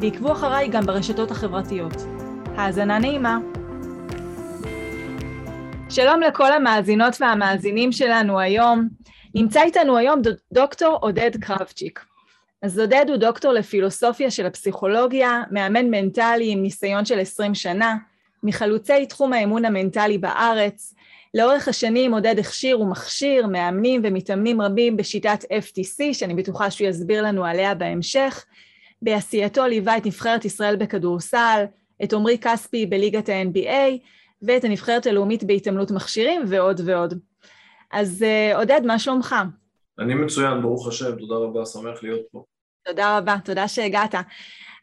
ועקבו אחריי גם ברשתות החברתיות. האזנה נעימה. שלום לכל המאזינות והמאזינים שלנו היום. נמצא איתנו היום דוקטור עודד קרבצ'יק. אז עודד הוא דוקטור לפילוסופיה של הפסיכולוגיה, מאמן מנטלי עם ניסיון של 20 שנה, מחלוצי תחום האמון המנטלי בארץ. לאורך השנים עודד הכשיר ומכשיר מאמנים ומתאמנים רבים בשיטת FTC, שאני בטוחה שהוא יסביר לנו עליה בהמשך. בעשייתו ליווה את נבחרת ישראל בכדורסל, את עמרי כספי בליגת ה-NBA, ואת הנבחרת הלאומית בהתעמלות מכשירים ועוד ועוד. אז אה, עודד, מה שלומך? אני מצוין, ברוך השם, תודה רבה, שמח להיות פה. תודה רבה, תודה שהגעת.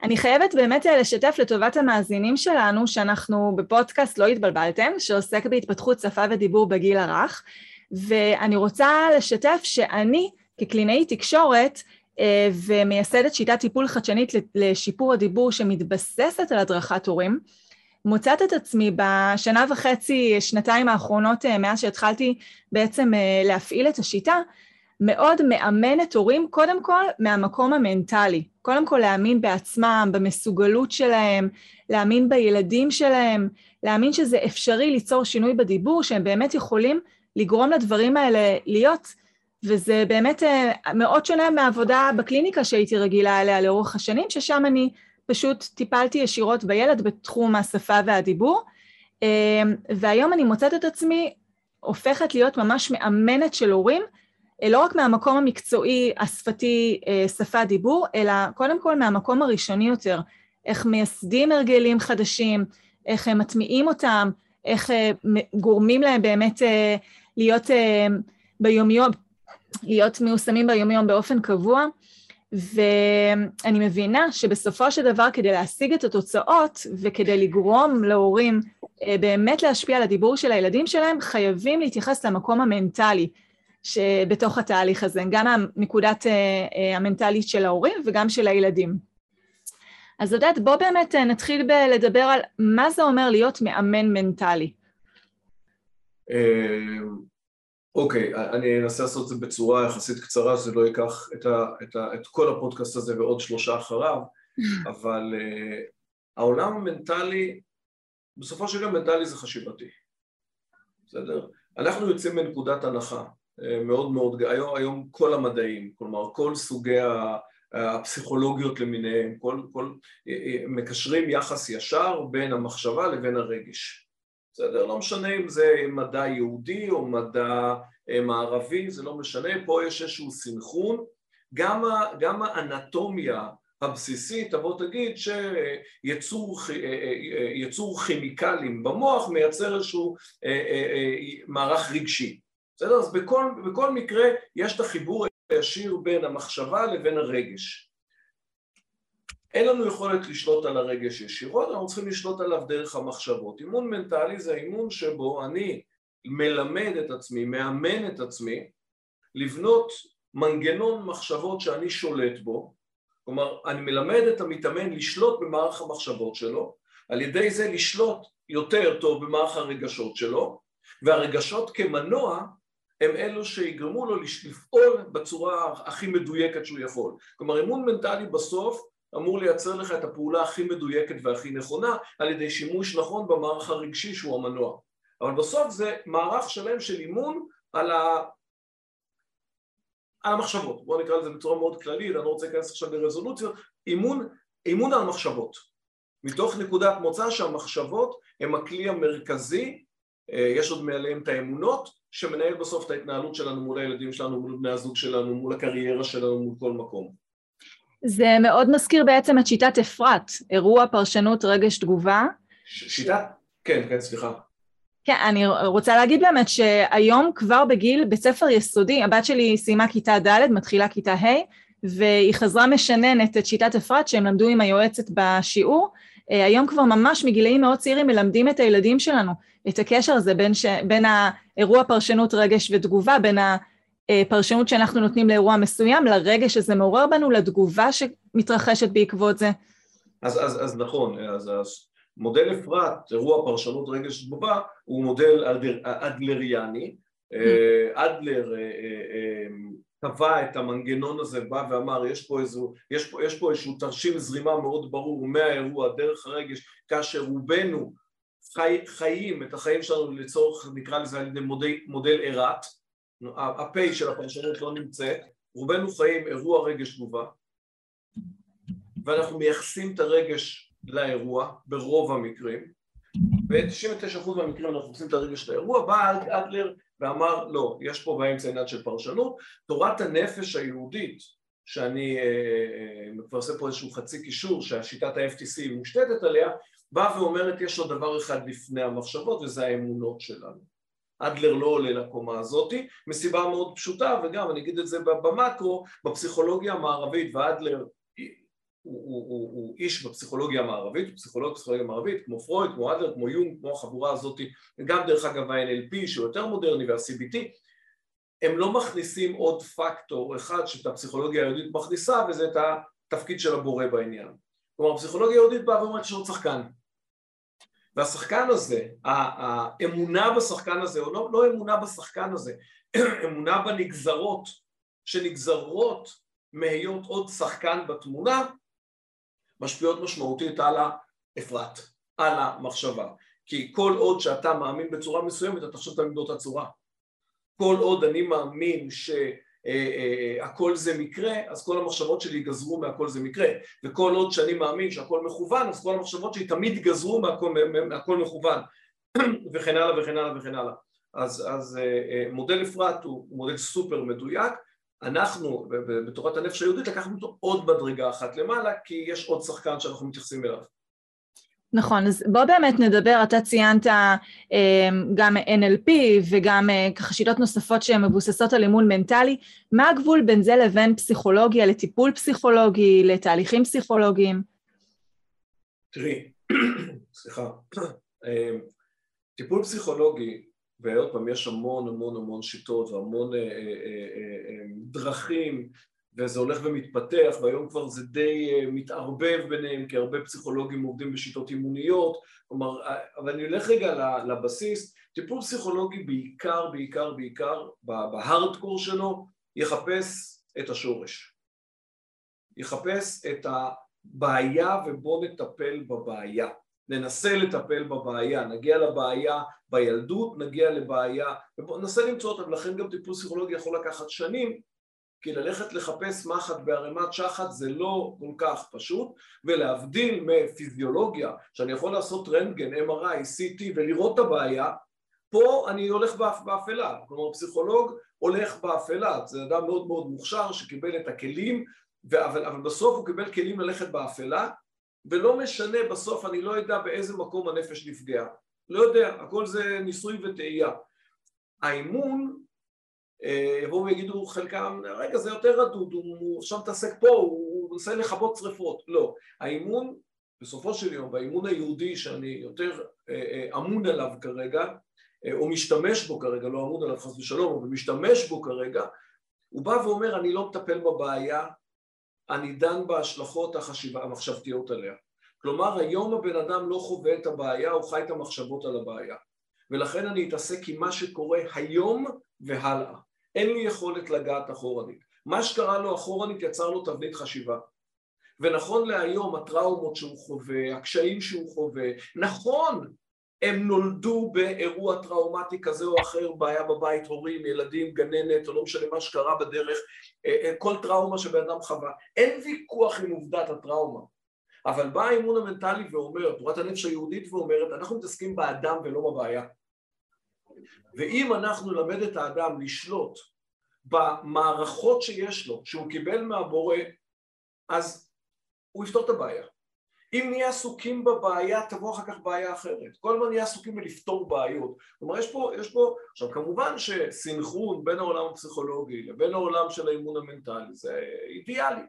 אני חייבת באמת אה, לשתף לטובת המאזינים שלנו שאנחנו בפודקאסט לא התבלבלתם, שעוסק בהתפתחות שפה ודיבור בגיל הרך, ואני רוצה לשתף שאני כקלינאי תקשורת ומייסדת שיטת טיפול חדשנית לשיפור הדיבור שמתבססת על הדרכת הורים, מוצאת את עצמי בשנה וחצי, שנתיים האחרונות אה, מאז שהתחלתי בעצם להפעיל את השיטה, מאוד מאמנת הורים קודם כל מהמקום המנטלי, קודם כל להאמין בעצמם, במסוגלות שלהם, להאמין בילדים שלהם, להאמין שזה אפשרי ליצור שינוי בדיבור, שהם באמת יכולים לגרום לדברים האלה להיות, וזה באמת אה, מאוד שונה מהעבודה בקליניקה שהייתי רגילה אליה לאורך השנים, ששם אני פשוט טיפלתי ישירות בילד בתחום השפה והדיבור, אה, והיום אני מוצאת את עצמי הופכת להיות ממש מאמנת של הורים, אה, לא רק מהמקום המקצועי, השפתי, שפה דיבור, אלא קודם כל מהמקום הראשוני יותר, איך מייסדים הרגלים חדשים, איך הם מטמיעים אותם, איך גורמים להם באמת להיות ביומיום, להיות מיושמים ביומיום באופן קבוע, ואני מבינה שבסופו של דבר כדי להשיג את התוצאות וכדי לגרום להורים באמת להשפיע על הדיבור של הילדים שלהם, חייבים להתייחס למקום המנטלי. שבתוך התהליך הזה, גם הנקודת אה, אה, המנטלית של ההורים וגם של הילדים. אז עודד, בוא באמת אה, נתחיל לדבר על מה זה אומר להיות מאמן מנטלי. אוקיי, okay, אני אנסה לעשות את זה בצורה יחסית קצרה, שזה לא ייקח את, ה, את, ה, את כל הפודקאסט הזה ועוד שלושה אחריו, אבל uh, העולם המנטלי, בסופו של דבר מנטלי זה חשיבתי, בסדר? אנחנו יוצאים מנקודת הנחה מאוד מאוד, היום, היום כל המדעים, כלומר כל סוגי הפסיכולוגיות למיניהם, כל, כל, מקשרים יחס ישר בין המחשבה לבין הרגש. בסדר? לא משנה אם זה מדע יהודי או מדע אה, מערבי, זה לא משנה, פה יש איזשהו סנכרון. גם, גם האנטומיה הבסיסית תבוא תגיד שיצור אה, אה, כימיקלים במוח מייצר איזשהו מערך רגשי. בסדר? אז בכל, בכל מקרה יש את החיבור הישיר בין המחשבה לבין הרגש. אין לנו יכולת לשלוט על הרגש ישירות, אנחנו צריכים לשלוט עליו דרך המחשבות. אימון מנטלי זה אימון שבו אני מלמד את עצמי, מאמן את עצמי, לבנות מנגנון מחשבות שאני שולט בו, כלומר אני מלמד את המתאמן לשלוט במערך המחשבות שלו, על ידי זה לשלוט יותר טוב במערך הרגשות שלו, והרגשות כמנוע הם אלו שיגרמו לו לפעול בצורה הכי מדויקת שהוא יכול. כלומר אימון מנטלי בסוף אמור לייצר לך את הפעולה הכי מדויקת והכי נכונה על ידי שימוש נכון במערך הרגשי שהוא המנוע. אבל בסוף זה מערך שלם של אימון על, ה... על המחשבות. בואו נקרא לזה בצורה מאוד כללית, אני לא רוצה להיכנס עכשיו לרזולוציות. אימון, אימון על המחשבות. מתוך נקודת מוצא שהמחשבות הם הכלי המרכזי, אה, יש עוד מעליהם את האמונות, שמנהל בסוף את ההתנהלות שלנו מול הילדים שלנו, מול בני הזוג שלנו, מול הקריירה שלנו, מול כל מקום. זה מאוד מזכיר בעצם את שיטת אפרת, אירוע, פרשנות, רגש, תגובה. ש- שיטה? כן, כן, סליחה. כן, אני רוצה להגיד באמת שהיום כבר בגיל בית ספר יסודי, הבת שלי סיימה כיתה ד', מתחילה כיתה ה', והיא חזרה משננת את שיטת אפרת שהם למדו עם היועצת בשיעור. אה, היום כבר ממש מגילאים מאוד צעירים מלמדים את הילדים שלנו את הקשר הזה בין, ש... בין האירוע פרשנות רגש ותגובה, בין הפרשנות שאנחנו נותנים לאירוע מסוים, לרגש שזה מעורר בנו, לתגובה שמתרחשת בעקבות זה. אז, אז, אז נכון, אז, אז מודל אפרת, אירוע פרשנות רגש תגובה, הוא מודל אדלר, אדלריאני. אה, אדלר אה, קבע את המנגנון הזה, בא ואמר יש פה, איזו, יש פה, יש פה איזשהו תרשים זרימה מאוד ברור מהאירוע דרך הרגש, כאשר רובנו חי, חיים את החיים שלנו לצורך, נקרא לזה על ידי מודל, ארת, הפ' של הפרשנות לא נמצאת, רובנו חיים אירוע רגש תגובה, ואנחנו מייחסים את הרגש לאירוע ברוב המקרים, ב-99% מהמקרים אנחנו עושים את הרגש לאירוע, בא אדלר ואמר לא, יש פה באמצע עניין של פרשנות, תורת הנפש היהודית שאני אה, מפרסם פה איזשהו חצי קישור שהשיטת ה-FTC מושתתת עליה, באה ואומרת יש עוד דבר אחד לפני המחשבות וזה האמונות שלנו. אדלר לא עולה לקומה הזאתי, מסיבה מאוד פשוטה וגם אני אגיד את זה במקרו, בפסיכולוגיה המערבית ואדלר הוא, הוא, הוא, הוא איש בפסיכולוגיה המערבית, הוא פסיכולוג בפסיכולוגיה המערבית, כמו פרויד, כמו אדלר, כמו יונג, כמו החבורה הזאת, וגם דרך אגב ה-NLP שהוא יותר מודרני וה-CBT, הם לא מכניסים עוד פקטור אחד שאת הפסיכולוגיה היהודית מכניסה וזה את התפקיד של הבורא בעניין. כלומר הפסיכולוגיה היהודית באה ואומרת שיש עוד שחקן. והשחקן הזה, האמונה בשחקן הזה, או לא, לא אמונה בשחקן הזה, אמונה בנגזרות שנגזרות מהיות עוד שחקן בתמונה, משפיעות משמעותית על האפרת, על המחשבה. כי כל עוד שאתה מאמין בצורה מסוימת, אתה תחשוב תמיד באותה צורה. כל עוד אני מאמין שהכל אה, אה, זה מקרה, אז כל המחשבות שלי ייגזרו מהכל זה מקרה. וכל עוד שאני מאמין שהכל מכוון, אז כל המחשבות שלי תמיד ייגזרו מהכל, מהכל מכוון. וכן הלאה וכן הלאה וכן הלאה. אז, אז אה, מודל אפרת הוא מודל סופר מדויק, אנחנו בתורת הנפש היהודית לקחנו אותו עוד מדרגה אחת למעלה כי יש עוד שחקן שאנחנו מתייחסים אליו. נכון, אז בוא באמת נדבר, אתה ציינת אמ, גם NLP וגם אה, ככה שיטות נוספות שהן מבוססות על אימון מנטלי, מה הגבול בין זה לבין פסיכולוגיה לטיפול פסיכולוגי, לתהליכים פסיכולוגיים? תראי, סליחה, אמ, טיפול פסיכולוגי ועוד פעם יש המון המון המון שיטות והמון אה, אה, דרכים וזה הולך ומתפתח והיום כבר זה די אה, מתערבב ביניהם כי הרבה פסיכולוגים עובדים בשיטות אימוניות. כלומר, אה, אבל אני אלך רגע לבסיס. טיפול פסיכולוגי בעיקר בעיקר בעיקר בהארדקור שלו יחפש את השורש. יחפש את הבעיה ובוא נטפל בבעיה. ננסה לטפל בבעיה, נגיע לבעיה בילדות, נגיע לבעיה, ננסה למצוא אותה, ולכן גם טיפול פסיכולוגי יכול לקחת שנים, כי ללכת לחפש מחט בערימת שחת זה לא כל כך פשוט, ולהבדיל מפיזיולוגיה, שאני יכול לעשות רנטגן, MRI, CT ולראות את הבעיה, פה אני הולך באפלה, כלומר פסיכולוג הולך באפלה, זה אדם מאוד מאוד מוכשר שקיבל את הכלים, אבל, אבל בסוף הוא קיבל כלים ללכת באפלה, ולא משנה בסוף אני לא יודע באיזה מקום הנפש נפגעה. לא יודע, הכל זה ניסוי וטעייה. האימון יבואו ויגידו חלקם רגע זה יותר רדוד, הוא עכשיו מתעסק פה, הוא מנסה לכבות שרפות לא, האימון בסופו של יום, באימון היהודי שאני יותר אה, אה, אמון עליו כרגע או משתמש בו כרגע, לא אמון עליו חס ושלום, אבל משתמש בו כרגע הוא בא ואומר אני לא מטפל בבעיה אני דן בהשלכות החשיבה, המחשבתיות עליה. כלומר היום הבן אדם לא חווה את הבעיה, הוא חי את המחשבות על הבעיה. ולכן אני אתעסק עם מה שקורה היום והלאה. אין לי יכולת לגעת אחורנית. מה שקרה לו אחורנית יצר לו תבנית חשיבה. ונכון להיום הטראומות שהוא חווה, הקשיים שהוא חווה, נכון הם נולדו באירוע טראומטי כזה או אחר, בעיה בבית, הורים, ילדים, גננת, או לא משנה מה שקרה בדרך, אה, אה, כל טראומה שבן אדם חווה. אין ויכוח עם עובדת הטראומה. אבל בא האימון המנטלי ואומר, תורת הנפש היהודית ואומרת, אנחנו מתעסקים באדם ולא בבעיה. ואם אנחנו נלמד את האדם לשלוט במערכות שיש לו, שהוא קיבל מהבורא, אז הוא יפתור את הבעיה. אם נהיה עסוקים בבעיה, תבוא אחר כך בעיה אחרת. כל הזמן נהיה עסוקים בלפתור בעיות. כלומר, יש פה, יש פה, עכשיו כמובן שסינכרון בין העולם הפסיכולוגי לבין העולם של האימון המנטלי זה אידיאלי.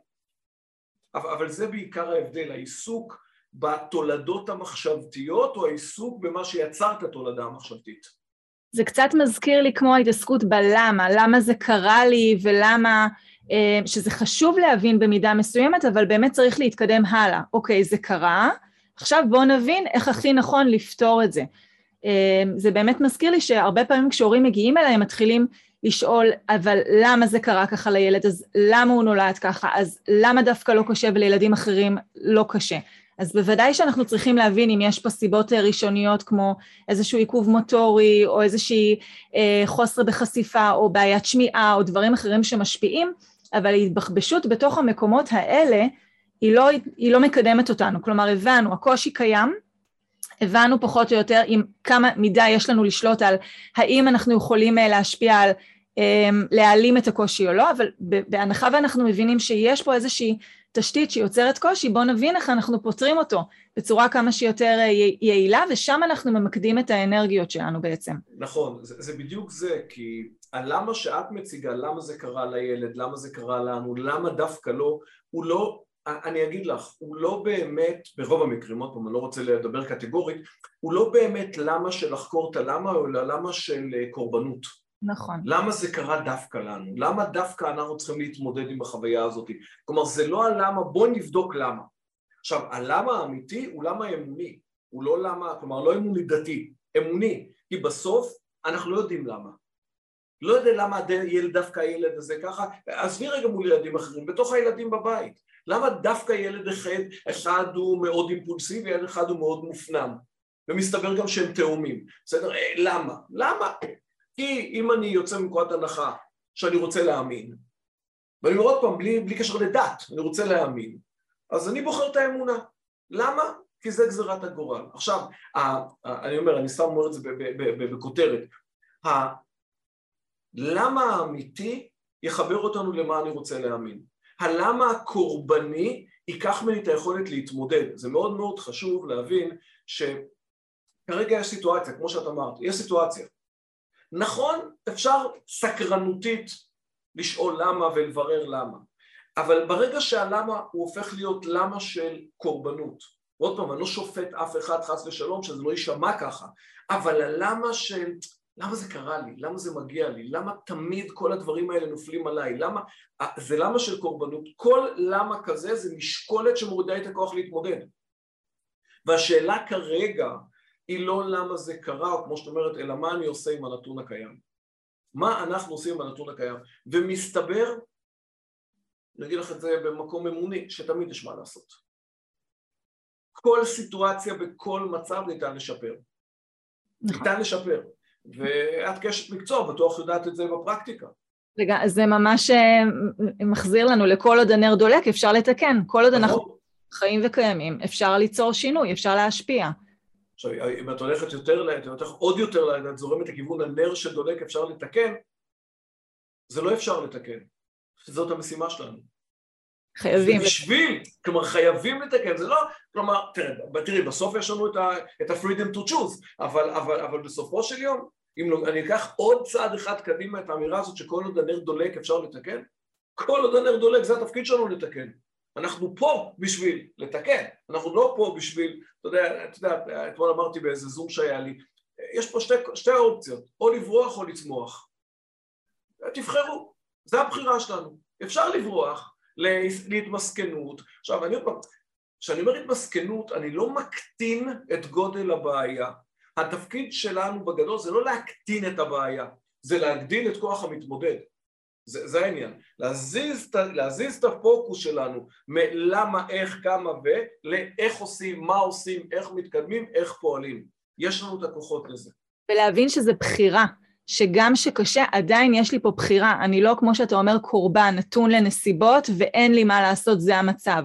אבל זה בעיקר ההבדל, העיסוק בתולדות המחשבתיות או העיסוק במה שיצר את התולדה המחשבתית. זה קצת מזכיר לי כמו ההתעסקות בלמה, למה זה קרה לי ולמה, אה, שזה חשוב להבין במידה מסוימת, אבל באמת צריך להתקדם הלאה. אוקיי, זה קרה, עכשיו בואו נבין איך הכי נכון לפתור את זה. אה, זה באמת מזכיר לי שהרבה פעמים כשהורים מגיעים אליי הם מתחילים לשאול, אבל למה זה קרה ככה לילד, אז למה הוא נולד ככה, אז למה דווקא לא קשה ולילדים אחרים לא קשה. אז בוודאי שאנחנו צריכים להבין אם יש פה סיבות ראשוניות כמו איזשהו עיכוב מוטורי או איזושהי אה, חוסר בחשיפה או בעיית שמיעה או דברים אחרים שמשפיעים, אבל התבחבשות בתוך המקומות האלה היא לא, היא לא מקדמת אותנו. כלומר, הבנו, הקושי קיים, הבנו פחות או יותר עם כמה מידה יש לנו לשלוט על האם אנחנו יכולים אה, להשפיע על להעלים את הקושי או לא, אבל בהנחה ואנחנו מבינים שיש פה איזושהי תשתית שיוצרת קושי, בואו נבין איך אנחנו פותרים אותו בצורה כמה שיותר אה, יעילה, ושם אנחנו ממקדים את האנרגיות שלנו בעצם. נכון, זה, זה בדיוק זה, כי הלמה שאת מציגה, למה זה קרה לילד, למה זה קרה לנו, למה דווקא לא, הוא לא, אני אגיד לך, הוא לא באמת, ברוב המקרים, עוד פעם, אני לא רוצה לדבר קטגורית, הוא לא באמת למה של לחקור את הלמה, אלא למה של אה, קורבנות. נכון. למה זה קרה דווקא לנו? למה דווקא אנחנו צריכים להתמודד עם החוויה הזאת? כלומר, זה לא הלמה, בוא נבדוק למה. עכשיו, הלמה האמיתי הוא למה אמוני, הוא לא למה, כלומר, לא אמוני דתי, אמוני, כי בסוף אנחנו לא יודעים למה. לא יודע למה ילד, דווקא הילד הזה ככה, עזבי רגע מול ילדים אחרים, בתוך הילדים בבית. למה דווקא ילד אחד, אחד הוא מאוד אימפולסיבי, ילד אחד הוא מאוד מופנם? ומסתבר גם שהם תאומים, בסדר? אה, למה? למה? כי אם אני יוצא מנקודת הנחה שאני רוצה להאמין, ואני אומר עוד פעם, בלי, בלי קשר לדת, אני רוצה להאמין, אז אני בוחר את האמונה. למה? כי זה גזירת הגורל. עכשיו, אני אומר, אני סתם אומר את זה בכותרת, הלמה האמיתי יחבר אותנו למה אני רוצה להאמין. הלמה הקורבני ייקח ממני את היכולת להתמודד. זה מאוד מאוד חשוב להבין שכרגע יש סיטואציה, כמו שאת אמרת, יש סיטואציה. נכון, אפשר סקרנותית לשאול למה ולברר למה, אבל ברגע שהלמה הוא הופך להיות למה של קורבנות, עוד פעם, אני לא שופט אף אחד חס ושלום שזה לא יישמע ככה, אבל הלמה של למה זה קרה לי? למה זה מגיע לי? למה תמיד כל הדברים האלה נופלים עליי? למה? זה למה של קורבנות. כל למה כזה זה משקולת שמורידה את הכוח להתמודד. והשאלה כרגע היא לא למה זה קרה, או כמו שאת אומרת, אלא מה אני עושה עם הנתון הקיים. מה אנחנו עושים עם הנתון הקיים. ומסתבר, אני אגיד לך את זה במקום אמוני, שתמיד יש מה לעשות. כל סיטואציה בכל מצב ניתן לשפר. נכון. ניתן לשפר. ואת כאשת מקצוע בטוח יודעת את זה בפרקטיקה. רגע, זה ממש אה, מחזיר לנו לכל עוד הנר דולק, אפשר לתקן. כל עוד אנחנו נכון. חיים וקיימים, אפשר ליצור שינוי, אפשר להשפיע. עכשיו, אם את הולכת יותר, את הולכת עוד יותר, את זורמת לכיוון הנר שדולק אפשר לתקן, זה לא אפשר לתקן. זאת המשימה שלנו. חייבים. בשביל, כלומר חייבים לתקן, זה לא, כלומר, תראי, תראי בסוף יש לנו את ה-freedom to choose, אבל, אבל, אבל בסופו של יום, אם לא, אני אקח עוד צעד אחד קדימה את האמירה הזאת שכל עוד הנר דולק אפשר לתקן, כל עוד הנר דולק זה התפקיד שלנו לתקן. אנחנו פה בשביל לתקן, אנחנו לא פה בשביל, אתה יודע, אתה יודע, אתמול אמרתי באיזה זום שהיה לי, יש פה שתי, שתי אופציות, או לברוח או לצמוח. תבחרו, זו הבחירה שלנו. אפשר לברוח להתמסכנות. עכשיו, אני עוד פעם, כשאני אומר התמסכנות, אני לא מקטין את גודל הבעיה. התפקיד שלנו בגדול זה לא להקטין את הבעיה, זה להגדיל את כוח המתמודד. זה, זה העניין. להזיז, להזיז את הפוקוס שלנו מלמה, איך, כמה ו, לאיך עושים, מה עושים, איך מתקדמים, איך פועלים. יש לנו את הכוחות לזה. ולהבין שזה בחירה, שגם שקשה, עדיין יש לי פה בחירה. אני לא, כמו שאתה אומר, קורבן, נתון לנסיבות ואין לי מה לעשות, זה המצב.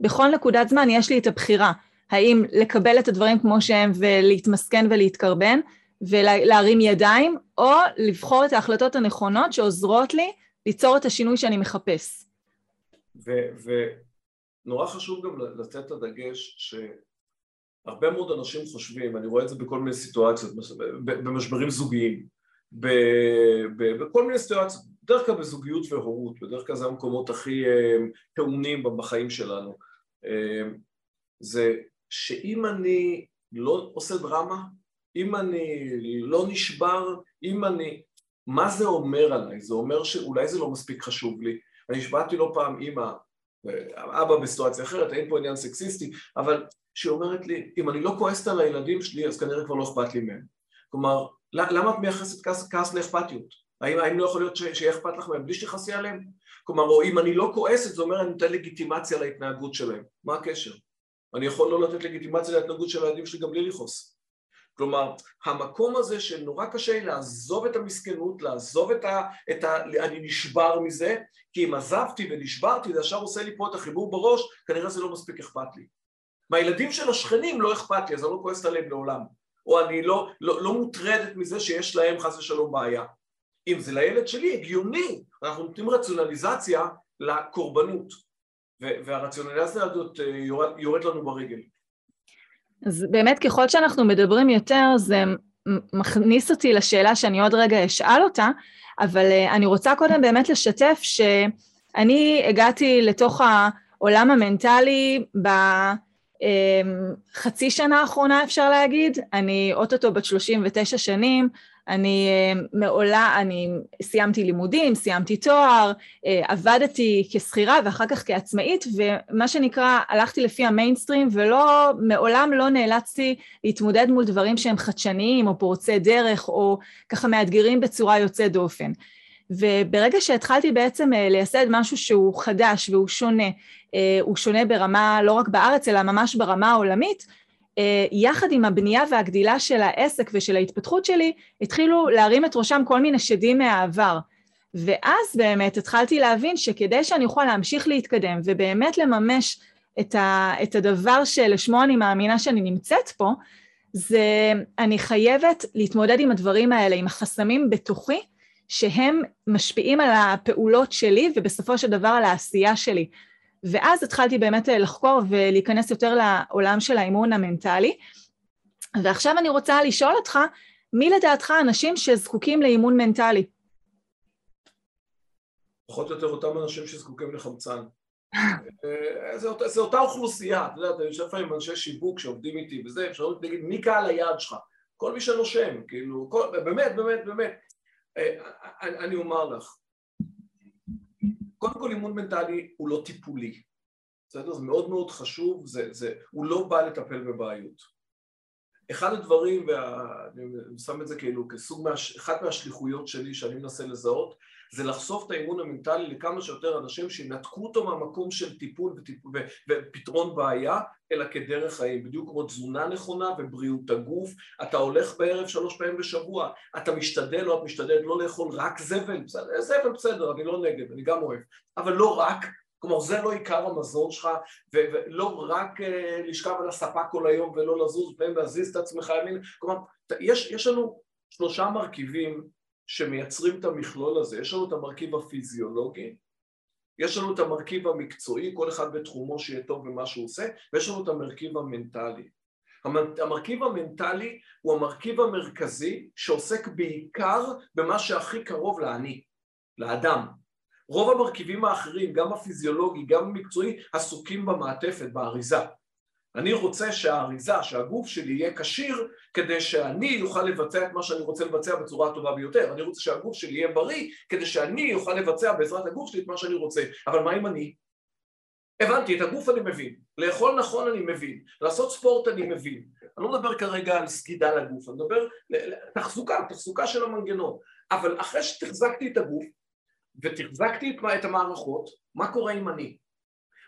בכל נקודת זמן יש לי את הבחירה. האם לקבל את הדברים כמו שהם ולהתמסכן ולהתקרבן, ולהרים ידיים, או לבחור את ההחלטות הנכונות שעוזרות לי ליצור את השינוי שאני מחפש. נורא חשוב גם לתת את הדגש שהרבה מאוד אנשים חושבים, אני רואה את זה בכל מיני סיטואציות, במשברים זוגיים, בכל מיני סיטואציות, בדרך כלל בזוגיות והורות, בדרך כלל זה המקומות הכי אה, טעונים בחיים שלנו, אה, זה שאם אני לא עושה דרמה, אם אני לא נשבר, אם אני... מה זה אומר עליי? זה אומר שאולי זה לא מספיק חשוב לי. אני השבעתי לא פעם אימא, אבא בסיטואציה אחרת, אין פה עניין סקסיסטי, אבל שהיא אומרת לי, אם אני לא כועסת על הילדים שלי, אז כנראה כבר לא אכפת לי מהם. כלומר, למה את מייחסת כעס, כעס לאכפתיות? האם, האם לא יכול להיות שיהיה אכפת לך מהם בלי שתכעסי עליהם? כלומר, או אם אני לא כועסת, זה אומר אני נותן לגיטימציה להתנהגות שלהם. מה הקשר? אני יכול לא לתת לגיטימציה להתנהגות של הילדים שלי גם בלי לכעוס. כלומר, המקום הזה שנורא קשה לעזוב את המסכנות, לעזוב את ה... את ה אני נשבר מזה, כי אם עזבתי ונשברתי, זה ישר עושה לי פה את החיבור בראש, כנראה זה לא מספיק אכפת לי. מהילדים של השכנים לא אכפת לי, אז אני לא כועסת עליהם לעולם. או אני לא, לא, לא מוטרדת מזה שיש להם חס ושלום בעיה. אם זה לילד שלי, הגיוני, אנחנו נותנים רציונליזציה לקורבנות, והרציונליזציה הזאת אה, יורד לנו ברגל. אז באמת ככל שאנחנו מדברים יותר זה מכניס אותי לשאלה שאני עוד רגע אשאל אותה, אבל אה, אני רוצה קודם באמת לשתף שאני הגעתי לתוך העולם המנטלי בחצי שנה האחרונה אפשר להגיד, אני אוטוטו בת 39 שנים, אני אה, מעולה, אני סיימתי לימודים, סיימתי תואר, אה, עבדתי כשכירה ואחר כך כעצמאית, ומה שנקרא, הלכתי לפי המיינסטרים ולא, מעולם לא נאלצתי להתמודד מול דברים שהם חדשניים או פורצי דרך או ככה מאתגרים בצורה יוצאת דופן. וברגע שהתחלתי בעצם אה, לייסד משהו שהוא חדש והוא שונה, הוא שונה ברמה לא רק בארץ אלא ממש ברמה העולמית, יחד עם הבנייה והגדילה של העסק ושל ההתפתחות שלי, התחילו להרים את ראשם כל מיני שדים מהעבר. ואז באמת התחלתי להבין שכדי שאני אוכל להמשיך להתקדם ובאמת לממש את, ה, את הדבר שלשמו אני מאמינה שאני נמצאת פה, זה אני חייבת להתמודד עם הדברים האלה, עם החסמים בתוכי, שהם משפיעים על הפעולות שלי ובסופו של דבר על העשייה שלי. ואז התחלתי באמת אה, לחקור ולהיכנס יותר לעולם של האימון המנטלי. ועכשיו אני רוצה לשאול אותך, מי לדעתך האנשים שזקוקים לאימון מנטלי? פחות או יותר אותם אנשים שזקוקים לחמצן. אה, זה, זה אותה אוכלוסייה, אתה יודע, אתה יושב עם אנשי שיווק שעובדים איתי וזה, אפשר להגיד מי קהל היעד שלך? כל מי שנושם, כאילו, כל, באמת, באמת, באמת. אה, אני אומר לך, קודם כל אימון מנטלי הוא לא טיפולי, בסדר? זה מאוד מאוד חשוב, זה, זה, הוא לא בא לטפל בבעיות. אחד הדברים, ואני שם את זה כאילו כסוג, מה, אחת מהשליחויות שלי שאני מנסה לזהות, זה לחשוף את האימון המנטלי לכמה שיותר אנשים שינתקו אותו מהמקום של טיפול וטיפול, ופתרון בעיה, אלא כדרך חיים, בדיוק כמו תזונה נכונה ובריאות הגוף, אתה הולך בערב שלוש פעמים בשבוע, אתה משתדל או את משתדלת לא לאכול רק זבל, בסדר, זבל בסדר, אני לא נגד, אני גם אוהב, אבל לא רק, כלומר זה לא עיקר המזון שלך ולא רק אה, לשכב על הספה כל היום ולא לזוז ולהזיז את עצמך ימין, כלומר יש, יש לנו שלושה מרכיבים שמייצרים את המכלול הזה, יש לנו את המרכיב הפיזיולוגי, יש לנו את המרכיב המקצועי, כל אחד בתחומו שיהיה טוב במה שהוא עושה, ויש לנו את המרכיב המנטלי. המרכיב המנטלי הוא המרכיב המרכזי שעוסק בעיקר במה שהכי קרוב לאני, לאדם. רוב המרכיבים האחרים, גם הפיזיולוגי, גם המקצועי, עסוקים במעטפת, באריזה. אני רוצה שהאריזה, שהגוף שלי יהיה כשיר כדי שאני אוכל לבצע את מה שאני רוצה לבצע בצורה הטובה ביותר. אני רוצה שהגוף שלי יהיה בריא כדי שאני אוכל לבצע בעזרת הגוף שלי את מה שאני רוצה. אבל מה אם אני? הבנתי, את הגוף אני מבין, לאכול נכון אני מבין, לעשות ספורט אני מבין. אני לא מדבר כרגע על סגידה לגוף, אני מדבר תחזוקה, תחזוקה של המנגנון. אבל אחרי שתחזקתי את הגוף ותחזקתי את המערכות, מה קורה עם אני?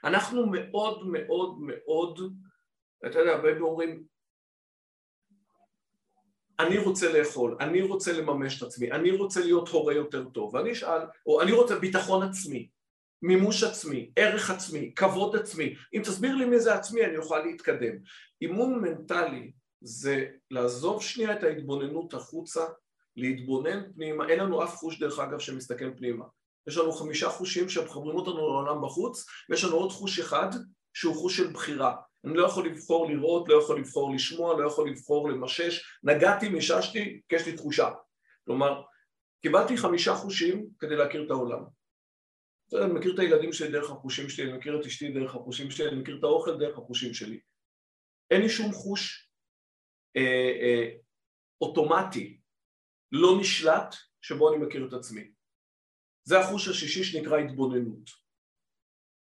אנחנו מאוד מאוד מאוד אתה יודע, הרבה אומרים, אני רוצה לאכול, אני רוצה לממש את עצמי, אני רוצה להיות הורה יותר טוב, ואני אשאל, או אני רוצה ביטחון עצמי, מימוש עצמי, ערך עצמי, כבוד עצמי, אם תסביר לי מי זה עצמי אני אוכל להתקדם. אימון מנטלי זה לעזוב שנייה את ההתבוננות החוצה, להתבונן פנימה, אין לנו אף חוש דרך אגב שמסתכל פנימה, יש לנו חמישה חושים שמחברים אותנו לעולם בחוץ, ויש לנו עוד חוש אחד שהוא חוש של בחירה. אני לא יכול לבחור לראות, לא יכול לבחור לשמוע, לא יכול לבחור למשש. נגעתי, מיששתי, כי יש לי תחושה. כלומר, קיבלתי חמישה חושים כדי להכיר את העולם. אני מכיר את הילדים שלי דרך החושים שלי, אני מכיר את אשתי דרך החושים שלי, אני מכיר את האוכל דרך החושים שלי. אין לי שום חוש אה, אה, אוטומטי, לא נשלט, שבו אני מכיר את עצמי. זה החוש השישי שנקרא התבוננות.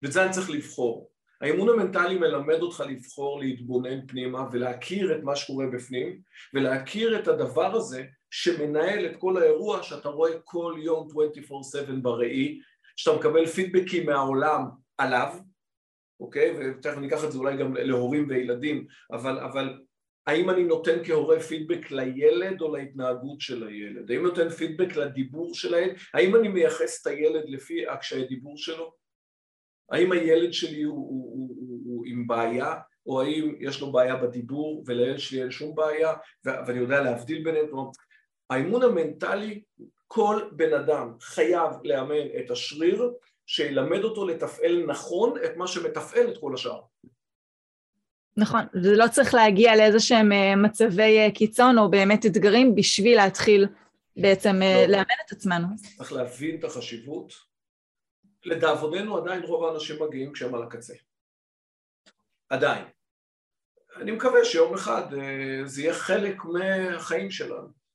ואת זה אני צריך לבחור. האימון המנטלי מלמד אותך לבחור להתבונן פנימה ולהכיר את מה שקורה בפנים ולהכיר את הדבר הזה שמנהל את כל האירוע שאתה רואה כל יום 24/7 בראי שאתה מקבל פידבקים מהעולם עליו, אוקיי? ותכף ניקח את זה אולי גם להורים וילדים, אבל, אבל האם אני נותן כהורה פידבק לילד או להתנהגות של הילד? האם נותן פידבק לדיבור של הילד? האם אני מייחס את הילד לפי הקשיי דיבור שלו? האם הילד שלי הוא, הוא, הוא, הוא, הוא עם בעיה, או האם יש לו בעיה בדיבור ולילד שלי אין שום בעיה, ואני יודע להבדיל ביניהם? כלומר, האימון המנטלי כל בן אדם חייב לאמן את השריר שילמד אותו לתפעל נכון את מה שמתפעל את כל השאר. נכון, זה לא צריך להגיע לאיזה שהם אה, מצבי אה, קיצון או באמת אתגרים בשביל להתחיל בעצם אה, לא. לאמן את עצמנו. צריך להבין את החשיבות. לדאבוננו עדיין רוב האנשים מגיעים כשהם על הקצה. עדיין. אני מקווה שיום אחד זה יהיה חלק מהחיים שלנו.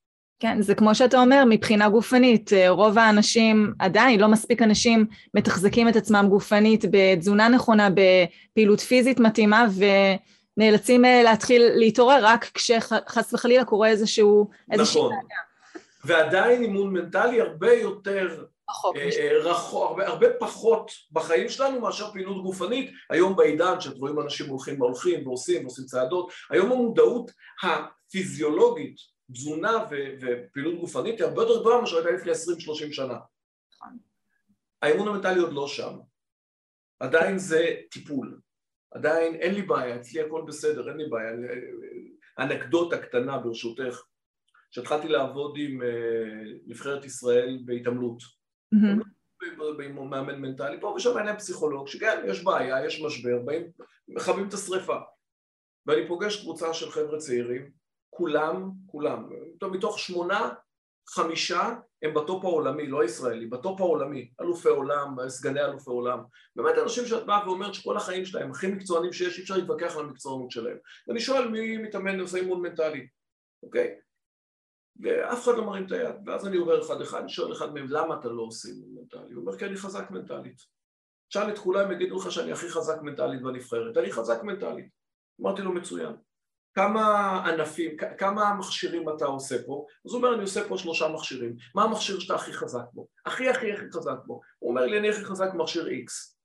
כן, זה כמו שאתה אומר, מבחינה גופנית, אה, רוב האנשים, עדיין לא מספיק אנשים מתחזקים את עצמם גופנית בתזונה נכונה, בפעילות פיזית מתאימה, ונאלצים אה, להתחיל להתעורר רק כשחס וחלילה קורה איזשהו... נכון. ועדיין אימון מנטלי הרבה יותר רחוק, אה, רחוק הרבה, הרבה פחות בחיים שלנו מאשר פעילות גופנית. היום בעידן שאת רואים אנשים הולכים והולכים ועושים ועושים צעדות, היום המודעות הפיזיולוגית תזונה ופעילות גופנית היא הרבה יותר גבוהה מאשר הייתה לפני 20-30 שנה. נכון. האימון המנטלי עוד לא שם. עדיין זה טיפול. עדיין אין לי בעיה, אצלי הכל בסדר, אין לי בעיה. אנקדוטה קטנה ברשותך, כשהתחלתי לעבוד עם אה, נבחרת ישראל בהתעמלות. עם מאמן מנטלי, פה ושם אין להם פסיכולוג, שכן, יש בעיה, יש משבר, באים, מכבים את השריפה. ואני פוגש קבוצה של חבר'ה צעירים, כולם, כולם, מתוך שמונה, חמישה הם ב top העולמי, לא הישראלי, ב top העולמי, אלופי עולם, סגני אלופי עולם, באמת אנשים שאת באה ואומרת שכל החיים שלהם הכי מקצוענים שיש, אי אפשר להתווכח על המקצוענות שלהם. ואני שואל מי מתאמן עושה אימון מנטלי, אוקיי? ואף אחד לא מרים את היד, ואז אני עובר אחד אחד, אני שואל אחד מהם למה אתה לא עושה אימון מנטלי? הוא אומר כי אני חזק מנטלית. תשאל את כולם, יגידו לך שאני הכי חזק מנטלית בנבחרת, אני חזק מנטלית. אמרתי לו מצוין. כמה ענפים, כמה מכשירים אתה עושה פה? אז הוא אומר, אני עושה פה שלושה מכשירים. מה המכשיר שאתה הכי חזק בו? הכי הכי הכי חזק בו. הוא אומר לי, אני הכי חזק במכשיר X.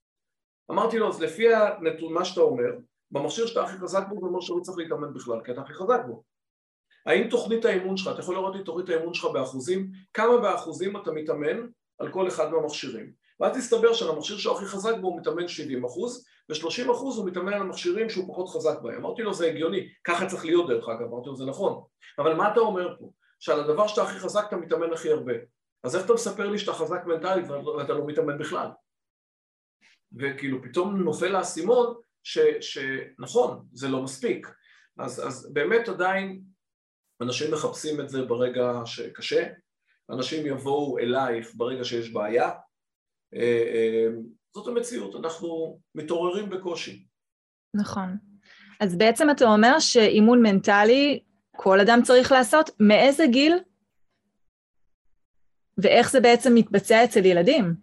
אמרתי לו, אז לפי הנתון, מה שאתה אומר, במכשיר שאתה הכי חזק בו, זה אומר שהוא צריך להתאמן בכלל, כי אתה הכי חזק בו. האם תוכנית האימון שלך, אתה יכול לראות לי תוכנית האימון שלך באחוזים, כמה באחוזים אתה מתאמן על כל אחד מהמכשירים. ואז תסתבר שעל המכשיר שהוא הכי חזק בו הוא מתאמן 70 אחוז, ו-30 אחוז הוא מתאמן על המכשירים שהוא פחות חזק בהם. אמרתי לו זה הגיוני, ככה צריך להיות דרך אגב, אמרתי לו זה נכון. אבל מה אתה אומר פה? שעל הדבר שאתה הכי חזק אתה מתאמן הכי הרבה. אז איך אתה מספר לי שאתה חזק מנטלית ואתה לא מתאמן בכלל? וכאילו פתאום נופל האסימון שנכון, זה לא מספיק. אז, אז באמת עדיין אנשים מחפשים את זה ברגע שקשה, אנשים יבואו אלייך ברגע שיש בעיה, אה, אה, זאת המציאות, אנחנו מתעוררים בקושי. נכון. אז בעצם אתה אומר שאימון מנטלי כל אדם צריך לעשות, מאיזה גיל? ואיך זה בעצם מתבצע אצל ילדים?